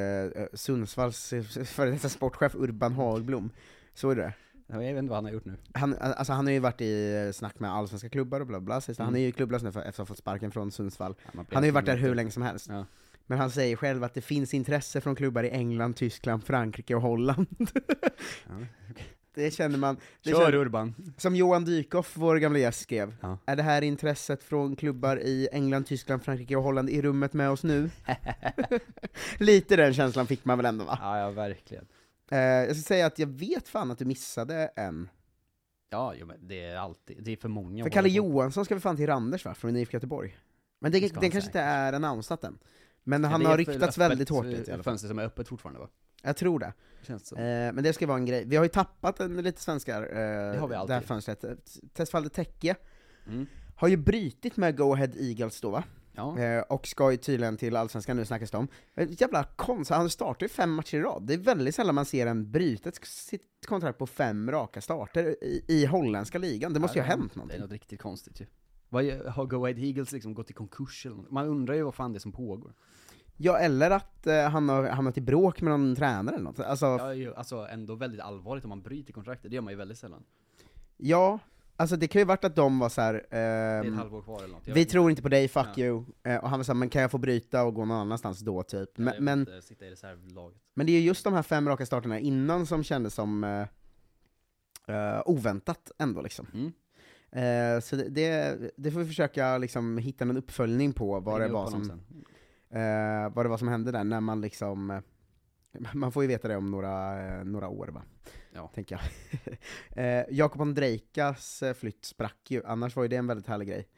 Sundsvalls före detta sportchef Urban Hagblom, såg du det? Jag vet inte vad han har gjort nu. Han, alltså han har ju varit i snack med allsvenska klubbar och bla bla, Mm. han är ju klubblös nu efter att ha fått sparken från Sundsvall. Ja, Han har ju varit där hur länge som helst. Ja. Men han säger själv att det finns intresse från klubbar i England, Tyskland, Frankrike och Holland. Ja, Det känner man. Det Kör känner, Urban! som Johan Dykhoff, vår gamla gäst, skrev. Ja. Är det här intresset från klubbar i England, Tyskland, Frankrike och Holland i rummet med oss nu? Lite den känslan fick man väl ändå va? Ja, ja verkligen. Eh, jag ska säga att jag vet fan att du missade en. Ja, jo, men det är alltid, det är för många För Kalle. Johansson ska vi fan till Randers va, från IFK Göteborg? Men det, Det den kanske inte säkert. är annonsat än. Men Ja, han det har ryktats väldigt hårt dit i alla fall. fönster som är öppet fortfarande va? Jag tror det. Så. Eh, men det ska vara en grej. Vi har ju tappat en lite svenskar, eh, Det har vi det här fönstret. Tesfalde Tekke Mm. har ju brytit med Go Ahead Eagles då va? Ja. Eh, och ska ju tydligen till Allsvenskan nu snackas det om. Jävla konstigt, han startar ju fem matcher i rad. Det är väldigt sällan man ser en brytet sitt kontrakt på fem raka starter i, i holländska ligan. Det måste ju ha hänt Det är någonting. något riktigt konstigt ju. Har Go Ahead Eagles liksom gått i konkurs eller något? Man undrar ju vad fan det är som pågår. Ja, eller att eh, han har hamnat i bråk med någon tränare eller något. Alltså, Ja, ju, alltså ändå väldigt allvarligt om man bryter kontraktet, det gör man ju väldigt sällan. ja, alltså det kan ju varit att de var så här. Det är ehm, ett halvår kvar eller något. jag vi inte. tror inte på dig, fuck Ja. you. Eh, och han var såhär, men kan jag få bryta och gå någon annanstans då typ? Ja, Men, jag men, men det är ju just de här fem raka starterna innan som kändes som eh, eh, oväntat ändå liksom. Mm. Eh, så det, det, det får vi försöka liksom hitta någon uppföljning på vad det, var som, eh, vad det var som hände där, när man liksom man får ju veta det om några, några år va? Ja. Tänker jag. eh, Jakob Ondrejkas eh, flytt sprack ju, annars var ju det en väldigt härlig grej.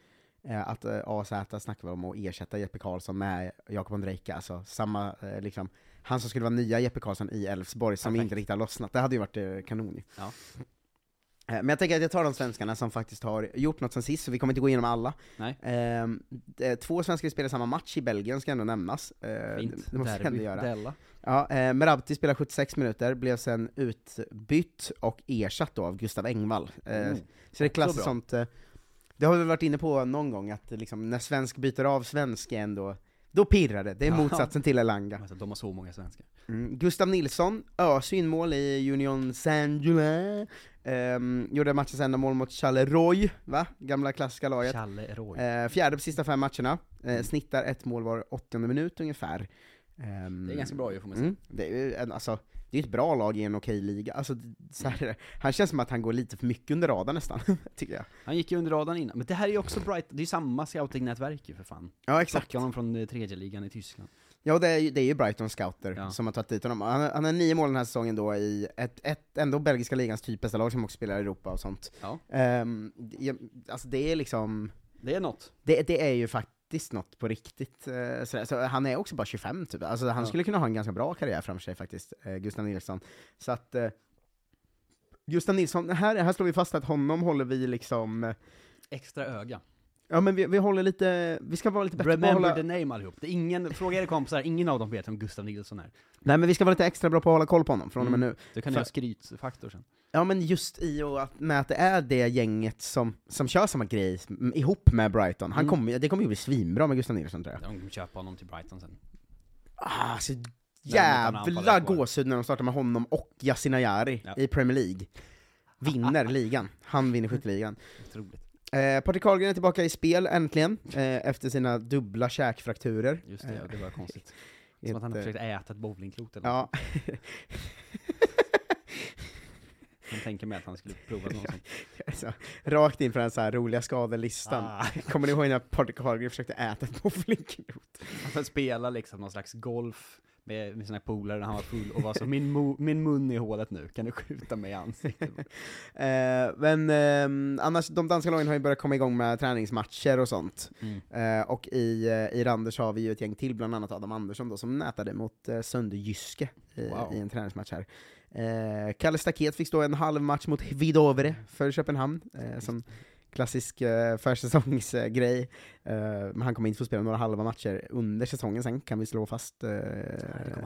Eh, att eh, AZ snackade om att ersätta Jeppe Karlsson med Jakob Ondrejka, alltså samma, eh, liksom, han som skulle vara nya Jeppe Karlsson i Elfsborg, som Perfekt. inte riktigt har lossnat. Det hade ju varit eh, kanon ju. Ja. Eh, Men jag tänker att jag tar de svenskarna som faktiskt har gjort något sen sist, så vi kommer inte gå igenom alla. Ehm, det- två svenskar spelar samma match i Belgien, ska ändå nämnas. Eh, Fint. Det, måste Derby, göra. Della. Ja, eh, Merabti spelar 76 minuter, blev sen utbytt och ersatt då av Gustav Engvall. Eh, Mm. så det är klassiskt sånt, eh, det har vi varit inne på någon gång, att liksom, när svensk byter av svensk är ändå, då pirrar det. Det är motsatsen till Elanga. Alltså, de har så många svenskar. Mm. Gustav Nilsson, ösynmål i Union Saint-Gilles, um, gjorde matchens enda mål mot Charleroi, va? Gamla klassiska laget. Challe Roy. Eh, fjärde på sista fem matcherna, eh, snittar ett mål var 80 minut ungefär. Ehm, Det är ganska bra ju får man säga. mm, det är alltså, det är ett bra lag i en okej liga, alltså, så här han känns som att han går lite för mycket under radarn nästan, tycker jag. Han gick ju under radarn innan, men det här är ju också Bright, det är ju samma scoutingnätverk ju för fan. Ja exakt. Plockade honom från eh, tredje ligan i Tyskland. Ja, det är, ju- det är ju Brighton scouter Ja. som har tagit dit honom. Han, han har nio mål den här säsongen då i ett, ett ändå belgiska ligans typ bästa lag som också spelar i Europa och sånt. Ja. Ja, alltså det är liksom, Det är något. det, det är ju faktiskt något på riktigt. eh, sådär. Så han är också bara 25 typ, alltså han Ja. skulle kunna ha en ganska bra karriär framför sig faktiskt, eh, Gustav Nilsson. Så att, eh, Gustav Nilsson, här, här slår vi fast att honom håller vi liksom, eh, Extra öga. Ja men vi, vi håller lite, vi ska vara lite bättre på att Remember hålla, the name allihop. Det är ingen, fråga era kompisar, ingen av dem vet vem Gustav Nilsson är. nej men vi ska vara lite extra bra på att hålla koll på honom från och med Mm. nu. Du kan För- göra skrytfaktor sen. Ja men just i och att, med att det är det gänget som, som kör samma grej ihop med Brighton, han Mm. kommer, det kommer ju bli svinbra med Gustav Nilsson tror jag. De kommer köpa honom till Brighton sen. Ah, så jävla gåshud när de startar med honom och Yasin Ayari Ja. i Premier League. Vinner ligan, han vinner skytteligan. Otroligt. Eh, Patrik Carlgren är tillbaka i spel äntligen, eh, efter sina dubbla käkfrakturer. Just det, Eh, ja, det var konstigt. ett, Som att han har eh, försökt äta ett bowlingklot eller. Ja, Jag tänker mig att han skulle prova något sånt. alltså, rakt in på den så här roliga skadelistan. Ah. Kommer ni ihåg när Patrik Carlgren försökte äta ett bowlingklot? Han spela liksom någon slags golf, med, med sina polare när han var full och var så min, mo- min mun är i hålet nu, kan du skjuta mig i ansiktet? Eh, men ehm, annars, de danska lagen har ju börjat komma igång med träningsmatcher och sånt. Mm. Eh, och i, eh, i Randers har vi ju ett gäng till, bland annat Adam Andersson då, som nätade mot eh, Sönderjyske i, Wow. i en träningsmatch här. Eh, Kalle Staket fick stå en halv match mot Vidovre för Köpenhamn, eh, som klassisk eh, försäsongsgrej. Eh, men han kommer inte få spela några halva matcher under säsongen sen, kan vi slå fast eh,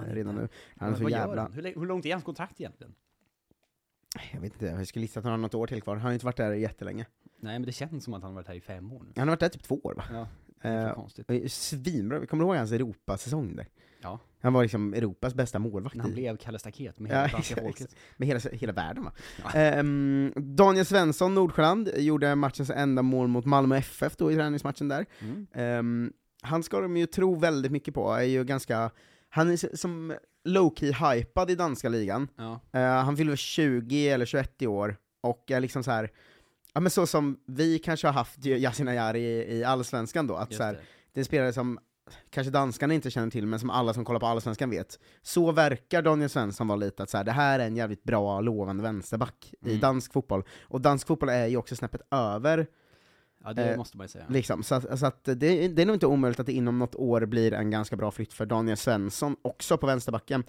redan nu. Han är så jävla... Hur, hur långt är hans kontrakt egentligen? Jag vet inte, jag skulle gissa att han har något år till kvar. Han har inte varit där jättelänge. Nej men det känns som att han har varit här i fem år nu. Han har varit där typ två år va? Ja, det är Eh, för konstigt. Svinbra, vi kommer ihåg hans Europasäsong där? Ja. Han var liksom Europas bästa målvakt När han blev Kalle Staket med Ja, hela danska exakt. folket. med hela, hela världen va? Ja. Ehm, Daniel Svensson, Nordsjöland, gjorde matchens enda mål mot Malmö FF då i träningsmatchen där. Mm. Ehm, han ska de ju tro väldigt mycket på, är ju ganska, han är som low-key hypad i danska ligan. Ja. Eh, han fyller väl 20 eller 21 i år, och är liksom så här. Ja men så som vi kanske har haft Yasin Ayari i, i Allsvenskan då, att Just så här, det. det är en spelare som kanske danskarna inte känner till, men som alla som kollar på Allsvenskan vet. Så verkar Daniel Svensson vara lite att så här, det här är en jävligt bra, lovande vänsterback i Mm. dansk fotboll. Och dansk fotboll är ju också snäppet över, Ja det Eh, måste man ju säga. liksom. Så, att, så att det, det är nog inte omöjligt att det inom något år blir en ganska bra flytt för Daniel Svensson, också på vänsterbacken.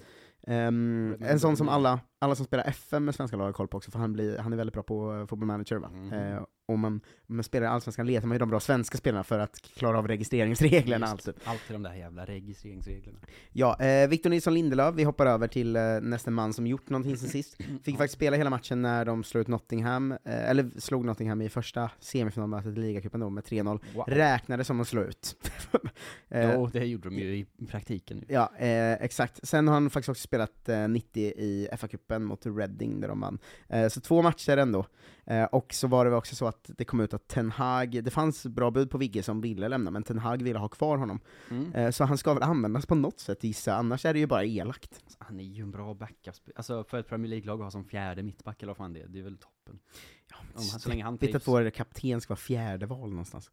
Ehm, en sån som alla, alla som spelar FM med svenska lag har koll på också, för han, blir, han är väldigt bra på uh, football manager va? Mhm. Eh, om man, om man spelar i Allsvenskan letar man ju de bra svenska spelarna för att klara av registreringsreglerna Just, alltid. Alltid de där jävla registreringsreglerna. Ja, eh, Victor Nilsson Lindelöf, vi hoppar över till eh, nästa man som gjort någonting sen sist. Fick faktiskt spela hela matchen när de slog ut Nottingham, eh, eller slog Nottingham i första semifinalmötet i ligacupen då med 3-0. Wow. Räknades som att slå ut. Eh, Jo, det gjorde de ju i praktiken nu. Ja, eh, exakt. Sen har han faktiskt också spelat eh, 90 i FA-cupen mot Reading där de vann. Eh, så två matcher ändå. Eh, och så var det också så att det kom ut att Ten Hag, det fanns bra bud på Vigge som ville lämna, men Ten Hag ville ha kvar honom. Mm. Eh, så han ska väl användas på något sätt gissa, annars är det ju bara elakt. Alltså, Han är ju en bra backup, alltså för ett Premier League-lag att ha som fjärde mittback eller vad fan det är, det är väl toppen. Om han, så länge han Vet att trivs. vår kapten ska vara fjärde val någonstans.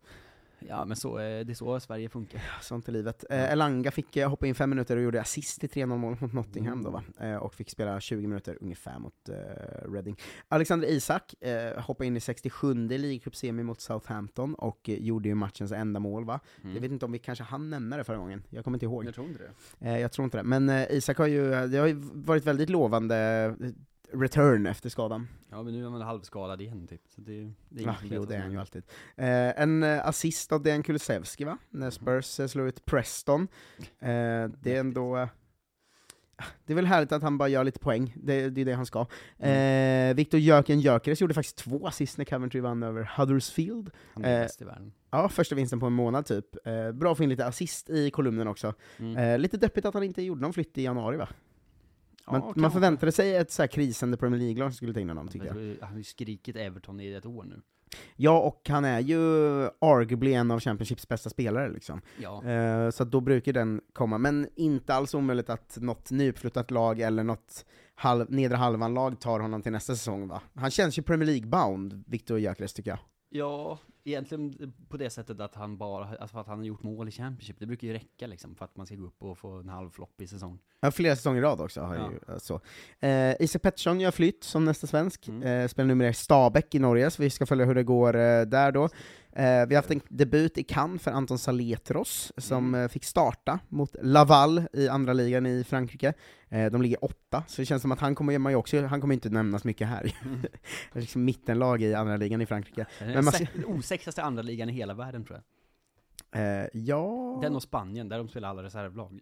Ja men så, eh, det är så Sverige funkar. Sånt är livet. Eh, Elanga fick eh, hoppa in fem minuter och gjorde assist i 3-0 målet mot Nottingham då va? Eh, och fick spela 20 minuter ungefär mot eh, Reading. Alexander Isak eh, hoppade in i 67 i ligacupsemi mot Southampton och eh, gjorde ju matchens enda mål va? Jag vet inte om vi kanske hann nämna det förra gången, jag kommer inte ihåg. Mm. Jag tror inte det. Jag tror inte det. Men Isak har ju, det har ju varit väldigt lovande return efter skadan. Ja men nu är väl halvskadad igen typ, så det, det är Ja, jo, det är han ju alltid. Eh, en eh, assist av Dejan Kulusevski va? När Spurs eh, slår ut Preston. Eh, det är ändå... eh, det är väl härligt att han bara gör lite poäng, det, det är det han ska. Eh, Viktor Jöken Gyökeres gjorde faktiskt två assist när Coventry vann över Huddersfield. Han är Eh, bäst i världen. Ja, första vinsten på en månad typ. Eh, bra att få in lite assist i kolumnen också. Mm. Lite deppigt att han inte gjorde någon flytt i januari va? Man, Ja, man förväntade sig ett så här krisande Premier League-lag som skulle ta in honom, tycker jag. Han har ju skrikit Everton i ett år nu. Ja, och han är ju arguably en av Championships bästa spelare liksom. Ja. Eh, så då brukar den komma, men inte alls omöjligt att något nyuppflyttat lag eller något halv, nedre halvan-lag tar honom till nästa säsong va? Han känns ju Premier League-bound, Victor Gyökeres tycker jag. Ja, egentligen på det sättet att han bara, alltså att han har gjort mål i Championship, det brukar ju räcka liksom för att man ska gå upp och få en halv flopp i säsong. Ja, flera säsonger i rad också har Ja. ju, eh, så. Eh, Isak Pettersson gör flytt som nästa svensk, Mm. eh, spelar numera i Stabäck i Norge, så vi ska följa hur det går eh, där då. Eh, vi har haft en debut i Cannes för Anton Saletros, som Mm. eh, fick starta mot Laval i andra ligan i Frankrike. Eh, de ligger åtta, så det känns som att han kommer man också, han kommer inte nämnas mycket här. det är liksom mittenlag i andra ligan i Frankrike. Den Men man se- osexigaste andra ligan i hela världen tror jag. Eh, ja... Den och Spanien, där de spelar alla reservlag.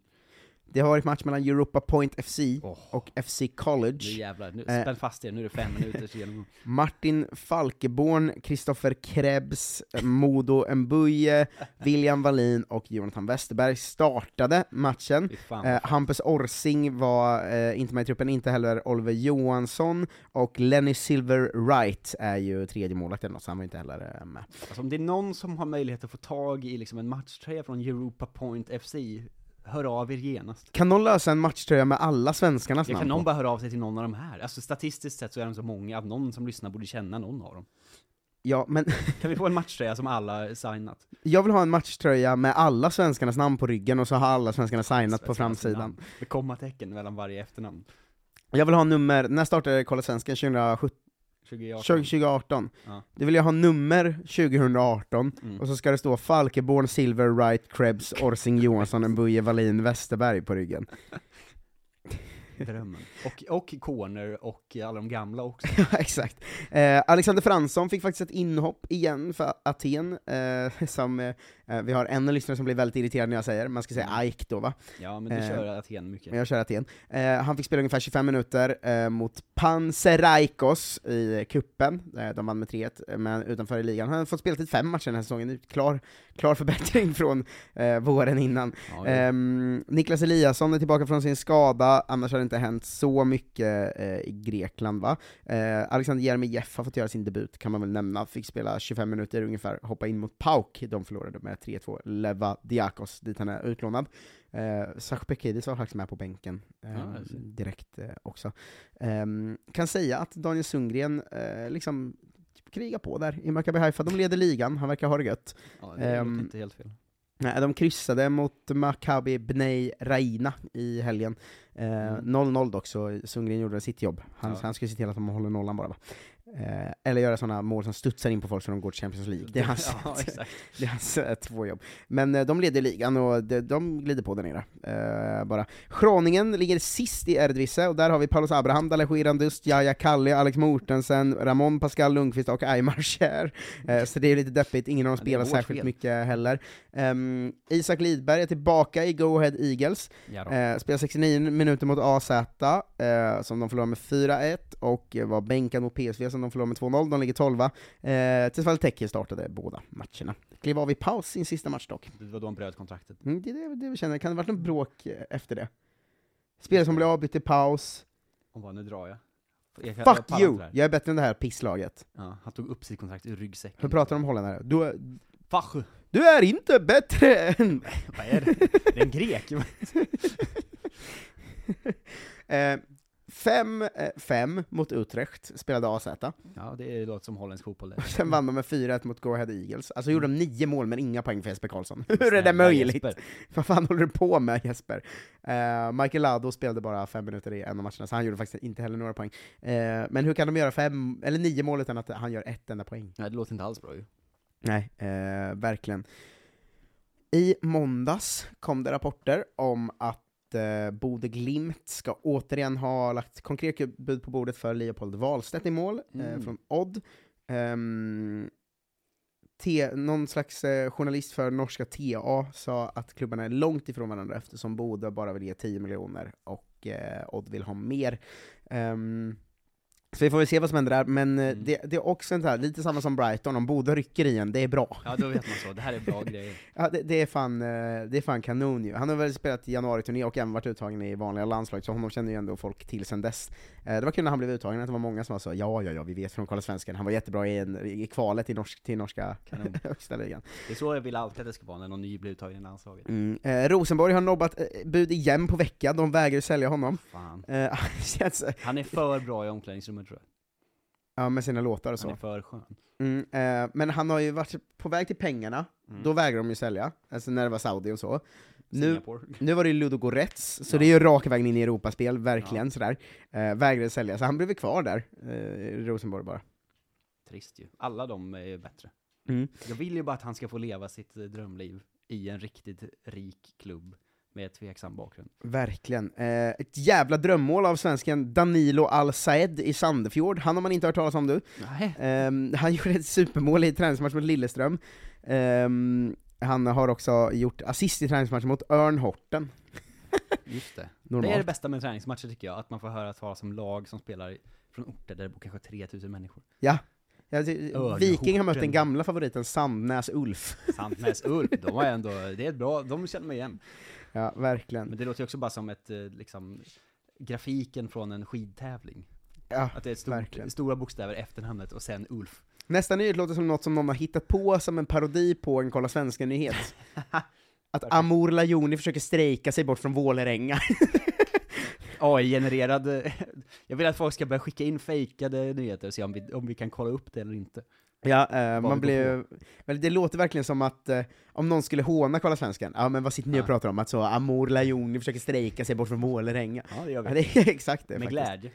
Det har varit match mellan Europa Point FC Åh. och FC College. Nu jävlar, nu, Eh. spänn fast er, nu är det fem minuters genomgång. Martin Falkeborn, Kristoffer Krebs, Modo Mbuye, William Wallin och Jonathan Westerberg startade matchen. Eh, Hampus Orsing var eh, inte med i truppen, inte heller Oliver Johansson, och Lenny Silver Wright är ju tredje målvakt eller något, så han var inte heller eh, med. Alltså om det är någon som har möjlighet att få tag i liksom en matchtröja från Europa Point FC, hör av er genast. Kan någon lösa en matchtröja med alla svenskarnas Jag namn kan någon på? bara höra av sig till någon av de här? Alltså statistiskt sett så är de så många att någon som lyssnar borde känna någon av dem. Ja, men Kan vi få en matchtröja som alla signat? jag vill ha en matchtröja med alla svenskarnas namn på ryggen och så har alla svenskarna signat på Svenskarnas framsidan. namn. Med kommatecken mellan varje efternamn. Jag vill ha nummer, när startade Kolla Svensken? 2017? 2018. 2018. Ja. Det vill jag ha nummer 2018, Mm. och så ska det stå Falkeborn, Silver, Wright, Krebs, Orsing, Johansson, Buje, Wallin, Westerberg på ryggen. Drömmen. Och, och Corner och alla de gamla också. Ja, exakt. Eh, Alexander Fransson fick faktiskt ett inhopp igen för Aten, eh, som, eh, vi har en lyssnare som blir väldigt irriterad när jag säger, man ska säga AIK då va? Ja, men du Eh, kör Aten mycket. Men jag kör Aten. Eh, han fick spela ungefär 25 minuter eh, mot Panseraikos i kuppen. Eh, de vann med 3-1, men utanför i ligan. Han har fått spela till fem matcher den här säsongen, klar, klar förbättring från eh, våren innan. Ja, ja. Ehm, Niklas Eliasson är tillbaka från sin skada, annars har det inte hänt så mycket eh, i Grekland va. Eh, Alexander Jeremejeff har fått göra sin debut, kan man väl nämna, fick spela 25 minuter ungefär, hoppa in mot PAOK, de förlorade med 3-2, Leva Diakos, dit han är utlånad. Eh, Sach Bekidis var faktiskt med på bänken eh, Ja, direkt eh, också. Ehm, kan säga att Daniel Sundgren eh, liksom krigar på där i Maccabi Haifa, de leder ligan, han verkar ha det gött. ja, det låter inte helt fel. Nej, de kryssade mot Maccabi Bnei Raina i helgen. Eh, Mm. 0-0 dock, så Sundgren gjorde sitt jobb. Han, Ja. han skulle se till att de håller nollan bara. Va? Eh, eller göra sådana mål som studsar in på folk så de går till Champions League. Det är hans, ja, det är hans två jobb. Men eh, de leder ligan och de, de glider på där nere. Eh, bara. Schroningen ligger sist i Erdvisse, och där har vi Paulus Abraham, Dalej Irandust, Jaja Kalle, Alex Mortensen, Ramon Pascal Lundqvist och Aymar Cher. Eh, så det är lite deppigt, ingen av dem spelar särskilt fel. mycket heller. Ehm, Isak Lidberg är tillbaka i Go Ahead Eagles, spelar 69 minuter mot AZ, som de förlorar med 4-1, och var bänkad mot PSV som de förlorar med 2-0, de ligger 12 eh, Tills Teki startade båda matcherna. Klev av i paus sin sista match dock. Det var då han bröt kontraktet. Mm, det är det, det vi känner, kan det ha varit något bråk efter det? Spelare som blev avbytt i paus, Och bara, nu drar jag. jag jag fuck pallar you! Jag är bättre än det här pisslaget. Ja, han tog upp sitt kontrakt ur ryggsäcken. Hur pratar de om holländare? Du, Fach! du är inte bättre än... Vad är det? Det är en grek! Eh, fem, eh, fem mot Utrecht spelade AZ, Ja, det låter som holländsk fotboll det. sen vann de med 4-1 mot Go Ahead Eagles. Alltså gjorde de nio mål men inga poäng för Jesper Karlsson. Hur är det möjligt? Jesper. Vad fan håller du på med Jesper? Eh, Michael Lado spelade bara fem minuter i en av matcherna, så han gjorde faktiskt inte heller några poäng. Eh, men hur kan de göra fem, eller nio mål utan att han gör ett enda poäng? Nej, det låter inte alls bra ju. Nej, eh, verkligen. I måndags kom det rapporter om att eh, Bode Glimt ska återigen ha lagt konkret bud på bordet för Leopold Wahlstedt i mål, eh, Mm. från Odd. Ehm, T, någon slags eh, journalist för norska TA sa att klubbarna är långt ifrån varandra eftersom Bode bara vill ge 10 miljoner och eh, Odd vill ha mer. Ehm, så vi får väl se vad som händer där, men eh, Mm. det, det är också en här, lite samma som Brighton, om Bode rycker i en, det är bra. Ja, då vet man så. Det här är bra grejer. Ja, det, det, är fan, eh, det är fan kanon ju. Han har väl spelat i januari-turné och även varit uttagen i vanliga landslag, så honom känner ju ändå folk till sen dess. Eh, det var kul när han blev uttagen, att det var många som så ja, ja, ja, vi vet från Kolla Svensken, han var jättebra i, en, i kvalet i norsk, till norska Kanon. högsta ligan. Det är så jag vill alltid att det ska vara när någon ny blir uttagen i landslaget. Mm. Eh, Rosenborg har nobbat eh, bud igen på vecka, de vägrar sälja honom. Fan. Eh, känns, Han är för bra i omklädningsrummet tror jag. ja, med sina låtar och Han är så. för skön. Mm, eh, men han har ju varit på väg till pengarna, Mm. då vägrar de ju sälja, alltså när det var Saudi och så. Nu, Singapore. Nu var det ju Ludo Goretz, så Ja. det är ju raka vägen in i Europaspel, verkligen sådär. Eh, vägrade sälja, så han blev ju kvar där, eh, i Rosenborg bara. Trist ju. Alla de är bättre. Mm. Jag vill ju bara att han ska få leva sitt drömliv i en riktigt rik klubb med tveksam bakgrund. Verkligen. Eh, ett jävla drömmål av svensken Danilo Al-Saed i Sandefjord, han har man inte hört talas om du. Nej. Ehm, han gjorde ett supermål i träningsmatch mot Lilleström. Ehm, han har också gjort assist i träningsmatchen mot Örn Horten. Just det. Normalt. Det är det bästa med träningsmatcher tycker jag, att man får höra talas om lag som spelar från orter där det bor kanske 3000 människor. Ja. Örn Viking har mött den gamla favoriten Sandnäs Ulf. Sandnäs Ulf, de var ändå, det är bra, de känner mig igen. Ja, verkligen. Men det låter ju också bara som ett, eh, liksom, grafiken från en skidtävling. Ja, Att det är verkligen. stort, stora bokstäver efter namnet och sen Ulf. Nästa nyhet låter som något som någon har hittat på som en parodi på en Kolla Svenska-nyhet. Att Amor Lajoni försöker strejka sig bort från Vålerenga. AI-genererad, jag vill att folk ska börja skicka in fejkade nyheter och se om vi, om vi kan kolla upp det eller inte. Ja, eh, man blev, men det låter verkligen som att eh, om någon skulle håna Kolla Svenskan, ja men vad sitter ni och pratar om? Att så Amor Lajoni försöker strejka sig bort från Målerenga. Ja, det gör vi. Ja, det är exakt det Med faktiskt. glädje.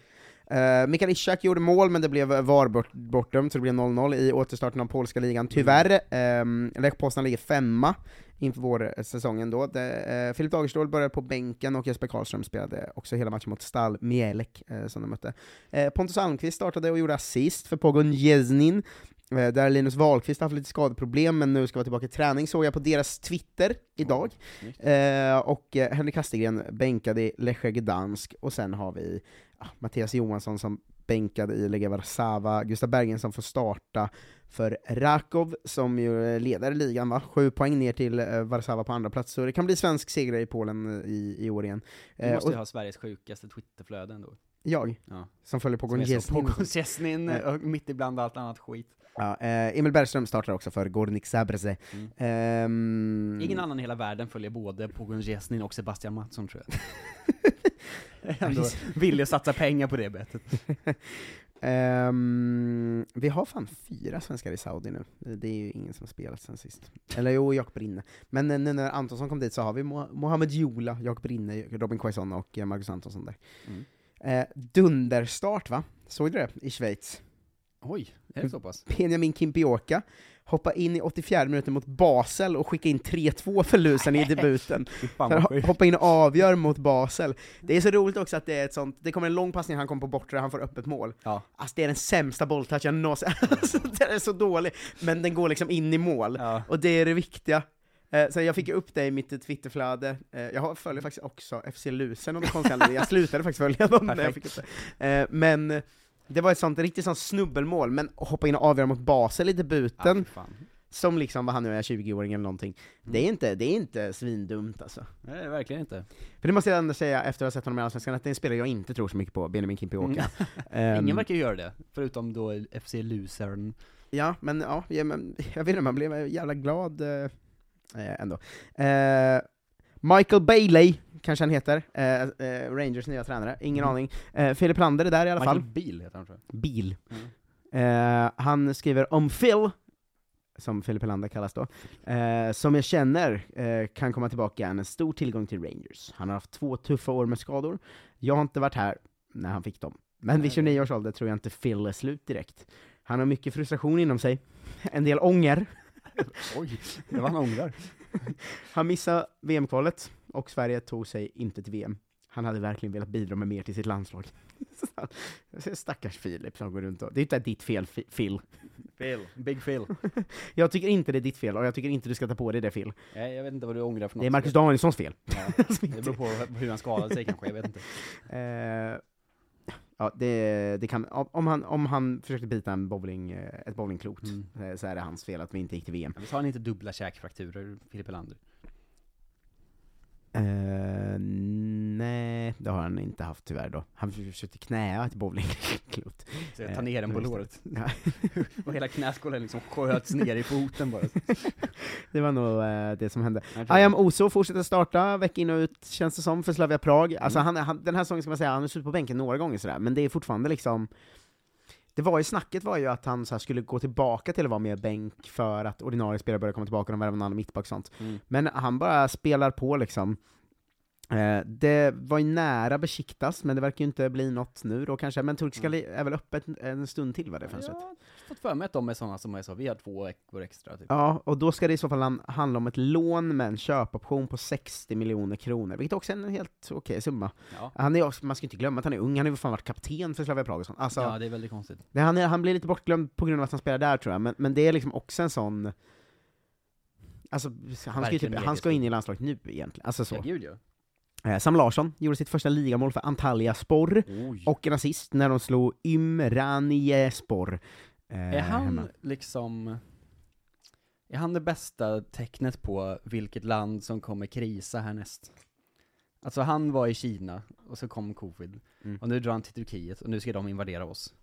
Uh, Mikael Ishak gjorde mål, men det blev VAR bort, bortdömt, så det blev 0-0 i återstarten av polska ligan. Tyvärr, um, Lech Poznan ligger femma inför vårsäsongen då. Det, uh, Filip Dagerstål började på bänken och Jesper Karlström spelade också hela matchen mot Stal Mielek, uh, som de mötte. Pontus Almqvist startade och gjorde assist för Pogon Jeznin, där Linus Wahlqvist har haft lite skadeproblem, men nu ska vara tillbaka i träning, såg jag på deras Twitter idag. Eh, och eh, Henrik Kastegren bänkade i Lechia Gdansk, och sen har vi Mattias Johansson som bänkade i Legia Warszawa, Gustav Bergen som får starta för Rakov, som ju eh, leder ligan va? Sju poäng ner till eh, Warszawa på andra plats, så det kan bli svensk seger i Polen eh, i, i år igen. Du Eh, måste och ju ha Sveriges sjukaste Twitterflöde ändå. Jag, Ja. som följer på. Pogosjesnin, Nej. och mitt ibland allt annat skit. Ja, eh, Emil Bergström startar också för Gornik Zabrze. Mm. Ehm, Ingen annan i hela världen följer både Pogosjesnin och Sebastian Mattsson tror jag. ändå att satsa pengar på det bettet. Ehm, vi har fan fyra svenskar i Saudi nu, det är ju ingen som har spelat sen sist. Eller jo, Jakob Rinne. Men nu när Antonsson kom dit så har vi Mo- Mohamed Jola, Jakob Rinne, Robin Quaison och Marcus Antonsson där. Mm. Eh, dunderstart va? Såg du det? I Schweiz. Oj, är det så pass? Benjamin Kimpioka hoppa in i 84 minuter mot Basel och skicka in 3-2 för Lusen i debuten. Hoppa in och avgör mot Basel. Det är så roligt också att det är ett sånt, det kommer en lång passning, han kommer på bortre, han får öppet mål. Ja. Alltså det är den sämsta bolltouchen jag någonsin, alltså, den är så dålig, men den går liksom in i mål, Ja. och det är det viktiga. Eh, Så jag fick upp det i mitt Twitterflöde, Eh, jag följer faktiskt också FC Lusen och det jag slutade faktiskt följa dem när jag fick upp det. Eh, Men det var ett sånt riktigt sånt snubbelmål, men hoppa in och avgöra mot Basel i debuten, fan. som liksom, vad han nu är, 20-åring eller någonting, det, är Mm. inte, det är inte svindumt alltså. Nej, verkligen inte. För det måste jag ändå säga, efter att ha sett honom i Allsvenskan, att det är en spelare jag inte tror så mycket på, Benjamin Kimpioka. Ehm, Ingen verkar göra det, förutom då FC Luzern. Ja, men ja, ja men, jag vet inte, man blev jävla glad eh, ändå. Eh, Michael Bailey, kanske han heter, eh, eh, Rangers nya tränare, ingen Mm. aning. Eh, Filip Lander är där i alla Michael fall. Beal heter han tror jag. Bil. Mm. Eh, han skriver om Phil, som Filip Lander kallas då, eh, som jag känner eh, kan komma tillbaka, en stor tillgång till Rangers. Han har haft två tuffa år med skador, jag har inte varit här när han fick dem. Men vid Nej. 29 års ålder tror jag inte Phil är slut direkt. Han har mycket frustration inom sig, en del ånger, Oj, det var han ångrar. Han missade VM-kvalet, och Sverige tog sig inte till VM. Han hade verkligen velat bidra med mer till sitt landslag. Stackars Filip som går runt och... Det är inte ditt fel, Phil. Phil. Big Phil. Jag tycker inte det är ditt fel, och jag tycker inte du ska ta på dig det Phil. Nej, jag vet inte vad du ångrar för något. Det är Marcus Danielssons fel. Ja, det beror på hur han skadade sig kanske, jag vet inte. Eh, ja, det, det kan, om- han, om han försökte bita en bowling, eh, ett bowlingklot, Mm. eh, så är det hans fel att vi inte gick till VM. Men har han inte dubbla käkfrakturer, Filip Helander? Eh, nej, det har han inte haft tyvärr då. Han försökte knäa ett bowlingklot. Så jag tar Eh, ner den på det. låret. Ja. Och hela knäskålen liksom sköts ner i foten bara. Det var nog eh, det som hände. Jag tror I am det. Oso fortsätter starta vecka in och ut, känns det som, för Slavia Prag. Alltså Mm. han, han, den här säsongen ska man säga, han har suttit på bänken några gånger sådär, men det är fortfarande liksom det var ju, snacket var ju att han så skulle gå tillbaka till att vara mer bänk för att ordinarie spelare börjar komma tillbaka, och de värvar en annan mittback och sånt. Mm. Men han bara spelar på liksom. Eh, det var ju nära Besiktas, men det verkar ju inte bli något nu då kanske. Men turkiska Mm. är väl öppet en stund till va, det fönstret? Jag har fått för mig att de är sådana som är så, vi har två veckor extra typ. Ja, och då ska det i så fall han- handla om ett lån med en köpoption på 60 miljoner kronor, vilket också är en helt okej summa. Ja. Han är, också- man ska inte glömma att han är ung, han har ju fan varit kapten för Slavia Prag och sånt. Alltså, ja, det är väldigt konstigt. det, han, är, han blir lite bortglömd på grund av att han spelar där tror jag, men, men det är liksom också en sån... Alltså, han ska, ju typ, han ska in i landslaget nu egentligen, alltså så. Ja, gud ja. Eh, Sam Larsson gjorde sitt första ligamål för Antalya Spor, Oj. och en assist när de slog Ymranie Spor. Eh, Är han hemma. liksom, är han det bästa tecknet på vilket land som kommer krisa härnäst? Alltså han var i Kina, och så kom covid, Mm. och nu drar han till Turkiet, och nu ska de invadera oss.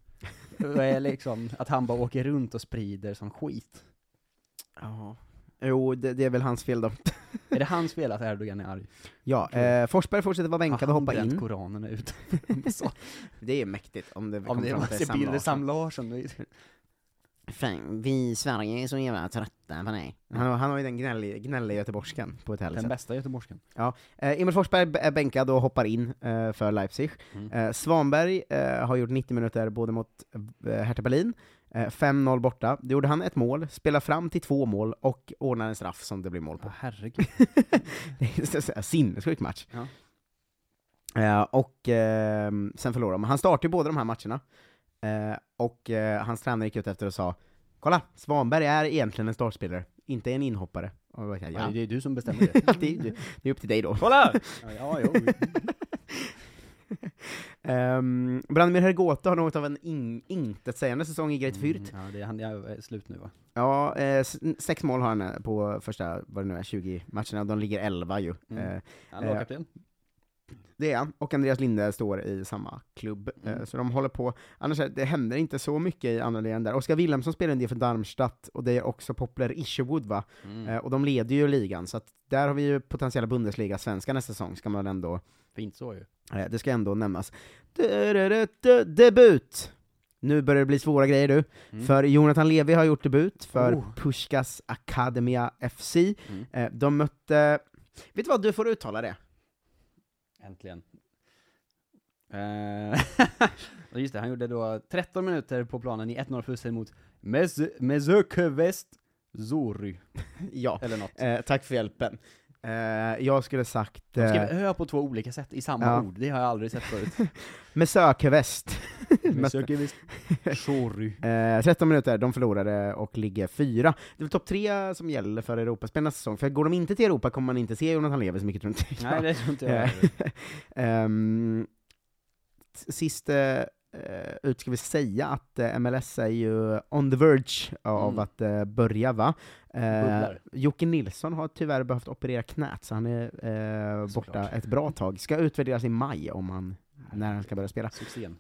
Det är liksom, att han bara åker runt och sprider som skit. Ja. Jo, det, det är väl hans fel då. Är det hans fel att Erdogan är arg? Ja, eh, Forsberg fortsätter vara bänkad och han hoppa in. koranerna ut? Det är mäktigt om det Om kommer det fram till Sam bilder. Sam Larsson, Fan, vi i Sverige är så jävla trötta på dig. Han, har- han har ju den gnälliga, göteborgskan på ett härligt Den sätt. bästa göteborgskan. Ja. Eh, Emil Forsberg är bänkad och hoppar in eh, för Leipzig. Mm. Eh, Svanberg eh, har gjort 90 minuter både mot eh, Hertha Berlin, 5-0 borta. Då gjorde han ett mål, spelar fram till två mål och ordnar en straff som det blir mål på. Åh, herregud. det är sinnessjuk match. Ja. Eh, och eh, sen förlorar de. Han startade båda de här matcherna, eh, och eh, hans tränare gick ut efter och sa Kolla, Svanberg är egentligen en startspelare, inte en inhoppare. Och jag bara, Ja. ja. Det är du som bestämmer det. Ja, det, är, det är upp till dig då. Kolla! Ja, ja. Um, Branimir Hergota har något av en in, intetsägande säsong i Great Fürth. Mm, ja, det är, han är slut nu va? Ja, eh, sex mål har han eh, på första, vad det nu är, 20 matcherna, de ligger 11 ju. Mm. Eh, Han lagkapten. Det är han, och Andreas Linde står i samma klubb, Mm. eh, så de håller på. Annars, det händer inte så mycket i andra ligan där. Oskar Wilhelmsson spelar en del för Darmstadt, och det är också Poplar Isherwood va? Mm. Eh, och de leder ju ligan, så att där har vi ju potentiella Bundesliga-svenskar nästa säsong, ska man ändå Fint så ju. Eh, Det ska ändå nämnas. Debut! Nu börjar det bli svåra grejer du. Mm. För Jonathan Levi har gjort debut för Oh. Pushkas Akademia FC. Mm. De mötte... Vet du vad, du får uttala det. Äntligen. Och just det, han gjorde då 13 minuter på planen i 1-0 förlusten mot Mez- Mezökövest Zory, Ja, eller något. eh, tack för hjälpen. Eh, jag skulle sagt... De skrev Eh, ö på två olika sätt i samma ja. ord, det har jag aldrig sett förut. med sökväst. Mezökövest Zory. Eh, 13 minuter, de förlorade och ligger fyra. Det är väl topp tre som gäller för Europaspel nästa säsong, för går de inte till Europa kommer man inte se Jonathan Levi så mycket tror jag inte. Nej, det tror inte jag Eh. Ehm, Sist eh, ut ska vi säga att eh, MLS är ju on the verge av Mm. att eh, börja va? Eh. Jocke Nilsson har tyvärr behövt operera knät, så han är eh, borta ett bra tag. Ska utvärderas i maj om han, när han ska börja spela. Succén.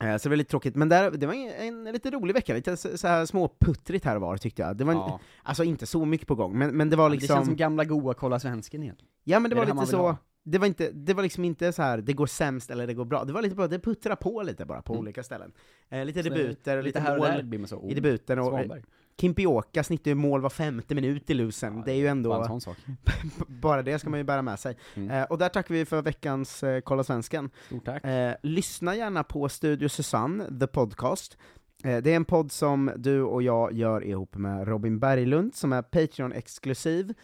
Eh, så det var lite tråkigt, men där, det var en, en lite rolig vecka, lite så, så här småputtrigt här och var tyckte jag. Det var en, Ja. alltså inte så mycket på gång, men, men det var Det liksom... känns som gamla goa Kolla Svensken igen. Ja men det Det är var det lite så, ha. Det var, inte, det var liksom inte så här det går sämst eller det går bra, det var lite bara, det puttrar på lite bara på Mm. olika ställen. Eh, lite Så debuter, Lite lite här och där mål blir man så, oh, i debuten, och Svanberg. Kimpioka snittar ju mål var femte minut i lusen, Ja, det är ju Bara ändå, en sån sak. bara det ska man ju bära med sig. Mm. Eh, och där tackar vi för veckans eh, Kolla Svensken. Stort tack. Eh, lyssna gärna på Studio Susanne, the podcast. Eh, det är en podd som du och jag gör ihop med Robin Berglund, som är Patreon-exklusiv,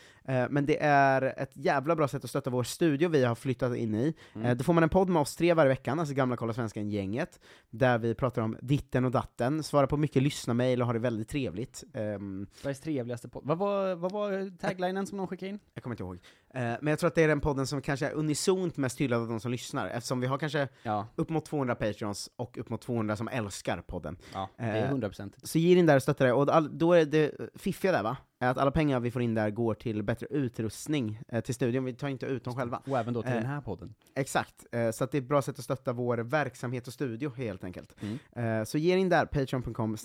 men det är ett jävla bra sätt att stötta vår studio vi har flyttat in i. Mm. Eh, då får man en podd med oss tre varje vecka, alltså gamla Kolla Svenskan-gänget, där vi pratar om ditten och datten, svarar på mycket lyssnarmail och har det väldigt trevligt. Ehm, Sveriges trevligaste podd. Vad var, vad var taglinen som de skickade in? jag kommer inte ihåg. Eh, men jag tror att det är den podden som kanske är unisont mest hyllad av de som lyssnar, eftersom vi har kanske Ja, upp mot 200 Patreons och upp mot 200 som älskar podden. ja det är Eh, hundraprocentigt. Så ge in där och stötta det, och då är det fiffiga där va? Att alla pengar vi får in där går till bättre utrustning eh, till studion, vi tar inte ut dem själva. Och även då till Eh, den här podden. Exakt, eh, så det är ett bra sätt att stötta vår verksamhet och studio helt enkelt. Mm. Eh, så ge in där, patreon.com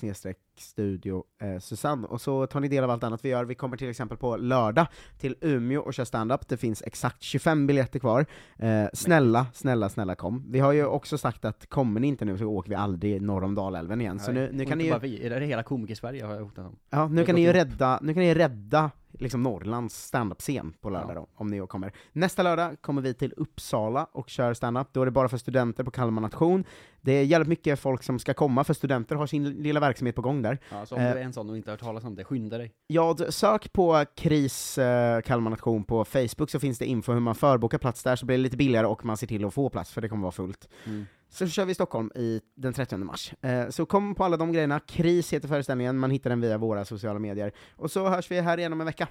studio eh, Susanne, och så tar ni del av allt annat vi gör. Vi kommer till exempel på lördag till Umeå och kör stand-up. det finns exakt 25 biljetter kvar. Eh, snälla, snälla, snälla kom. Vi har ju också sagt att kommer ni inte nu så åker vi aldrig norr om Dalälven igen, så nu, nu kan ni ju bara vi, är det hela komiker-Sverige har jag hotat om. Ja, nu kan ni ju rädda, nu kan ni rädda liksom Norrlands standup-scen på lördag Ja. då, om ni kommer. Nästa lördag kommer vi till Uppsala och kör standup, då är det bara för studenter på Kalmar nation. Det är jävligt mycket folk som ska komma, för studenter har sin lilla verksamhet på gång där. Ja, så om Eh. du är en sån och inte har hört talas om det, skynda dig. Ja, sök på KRIS eh, Kalmar nation på Facebook så finns det info hur man förbokar plats där, så blir det lite billigare och man ser till att få plats, för det kommer vara fullt. Mm. Så kör vi i Stockholm i den 30 mars. Eh, så kom på alla de grejerna, KRIS heter föreställningen, man hittar den via våra sociala medier. Och så hörs vi här igen om en vecka.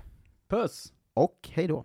Puss! Och hej då!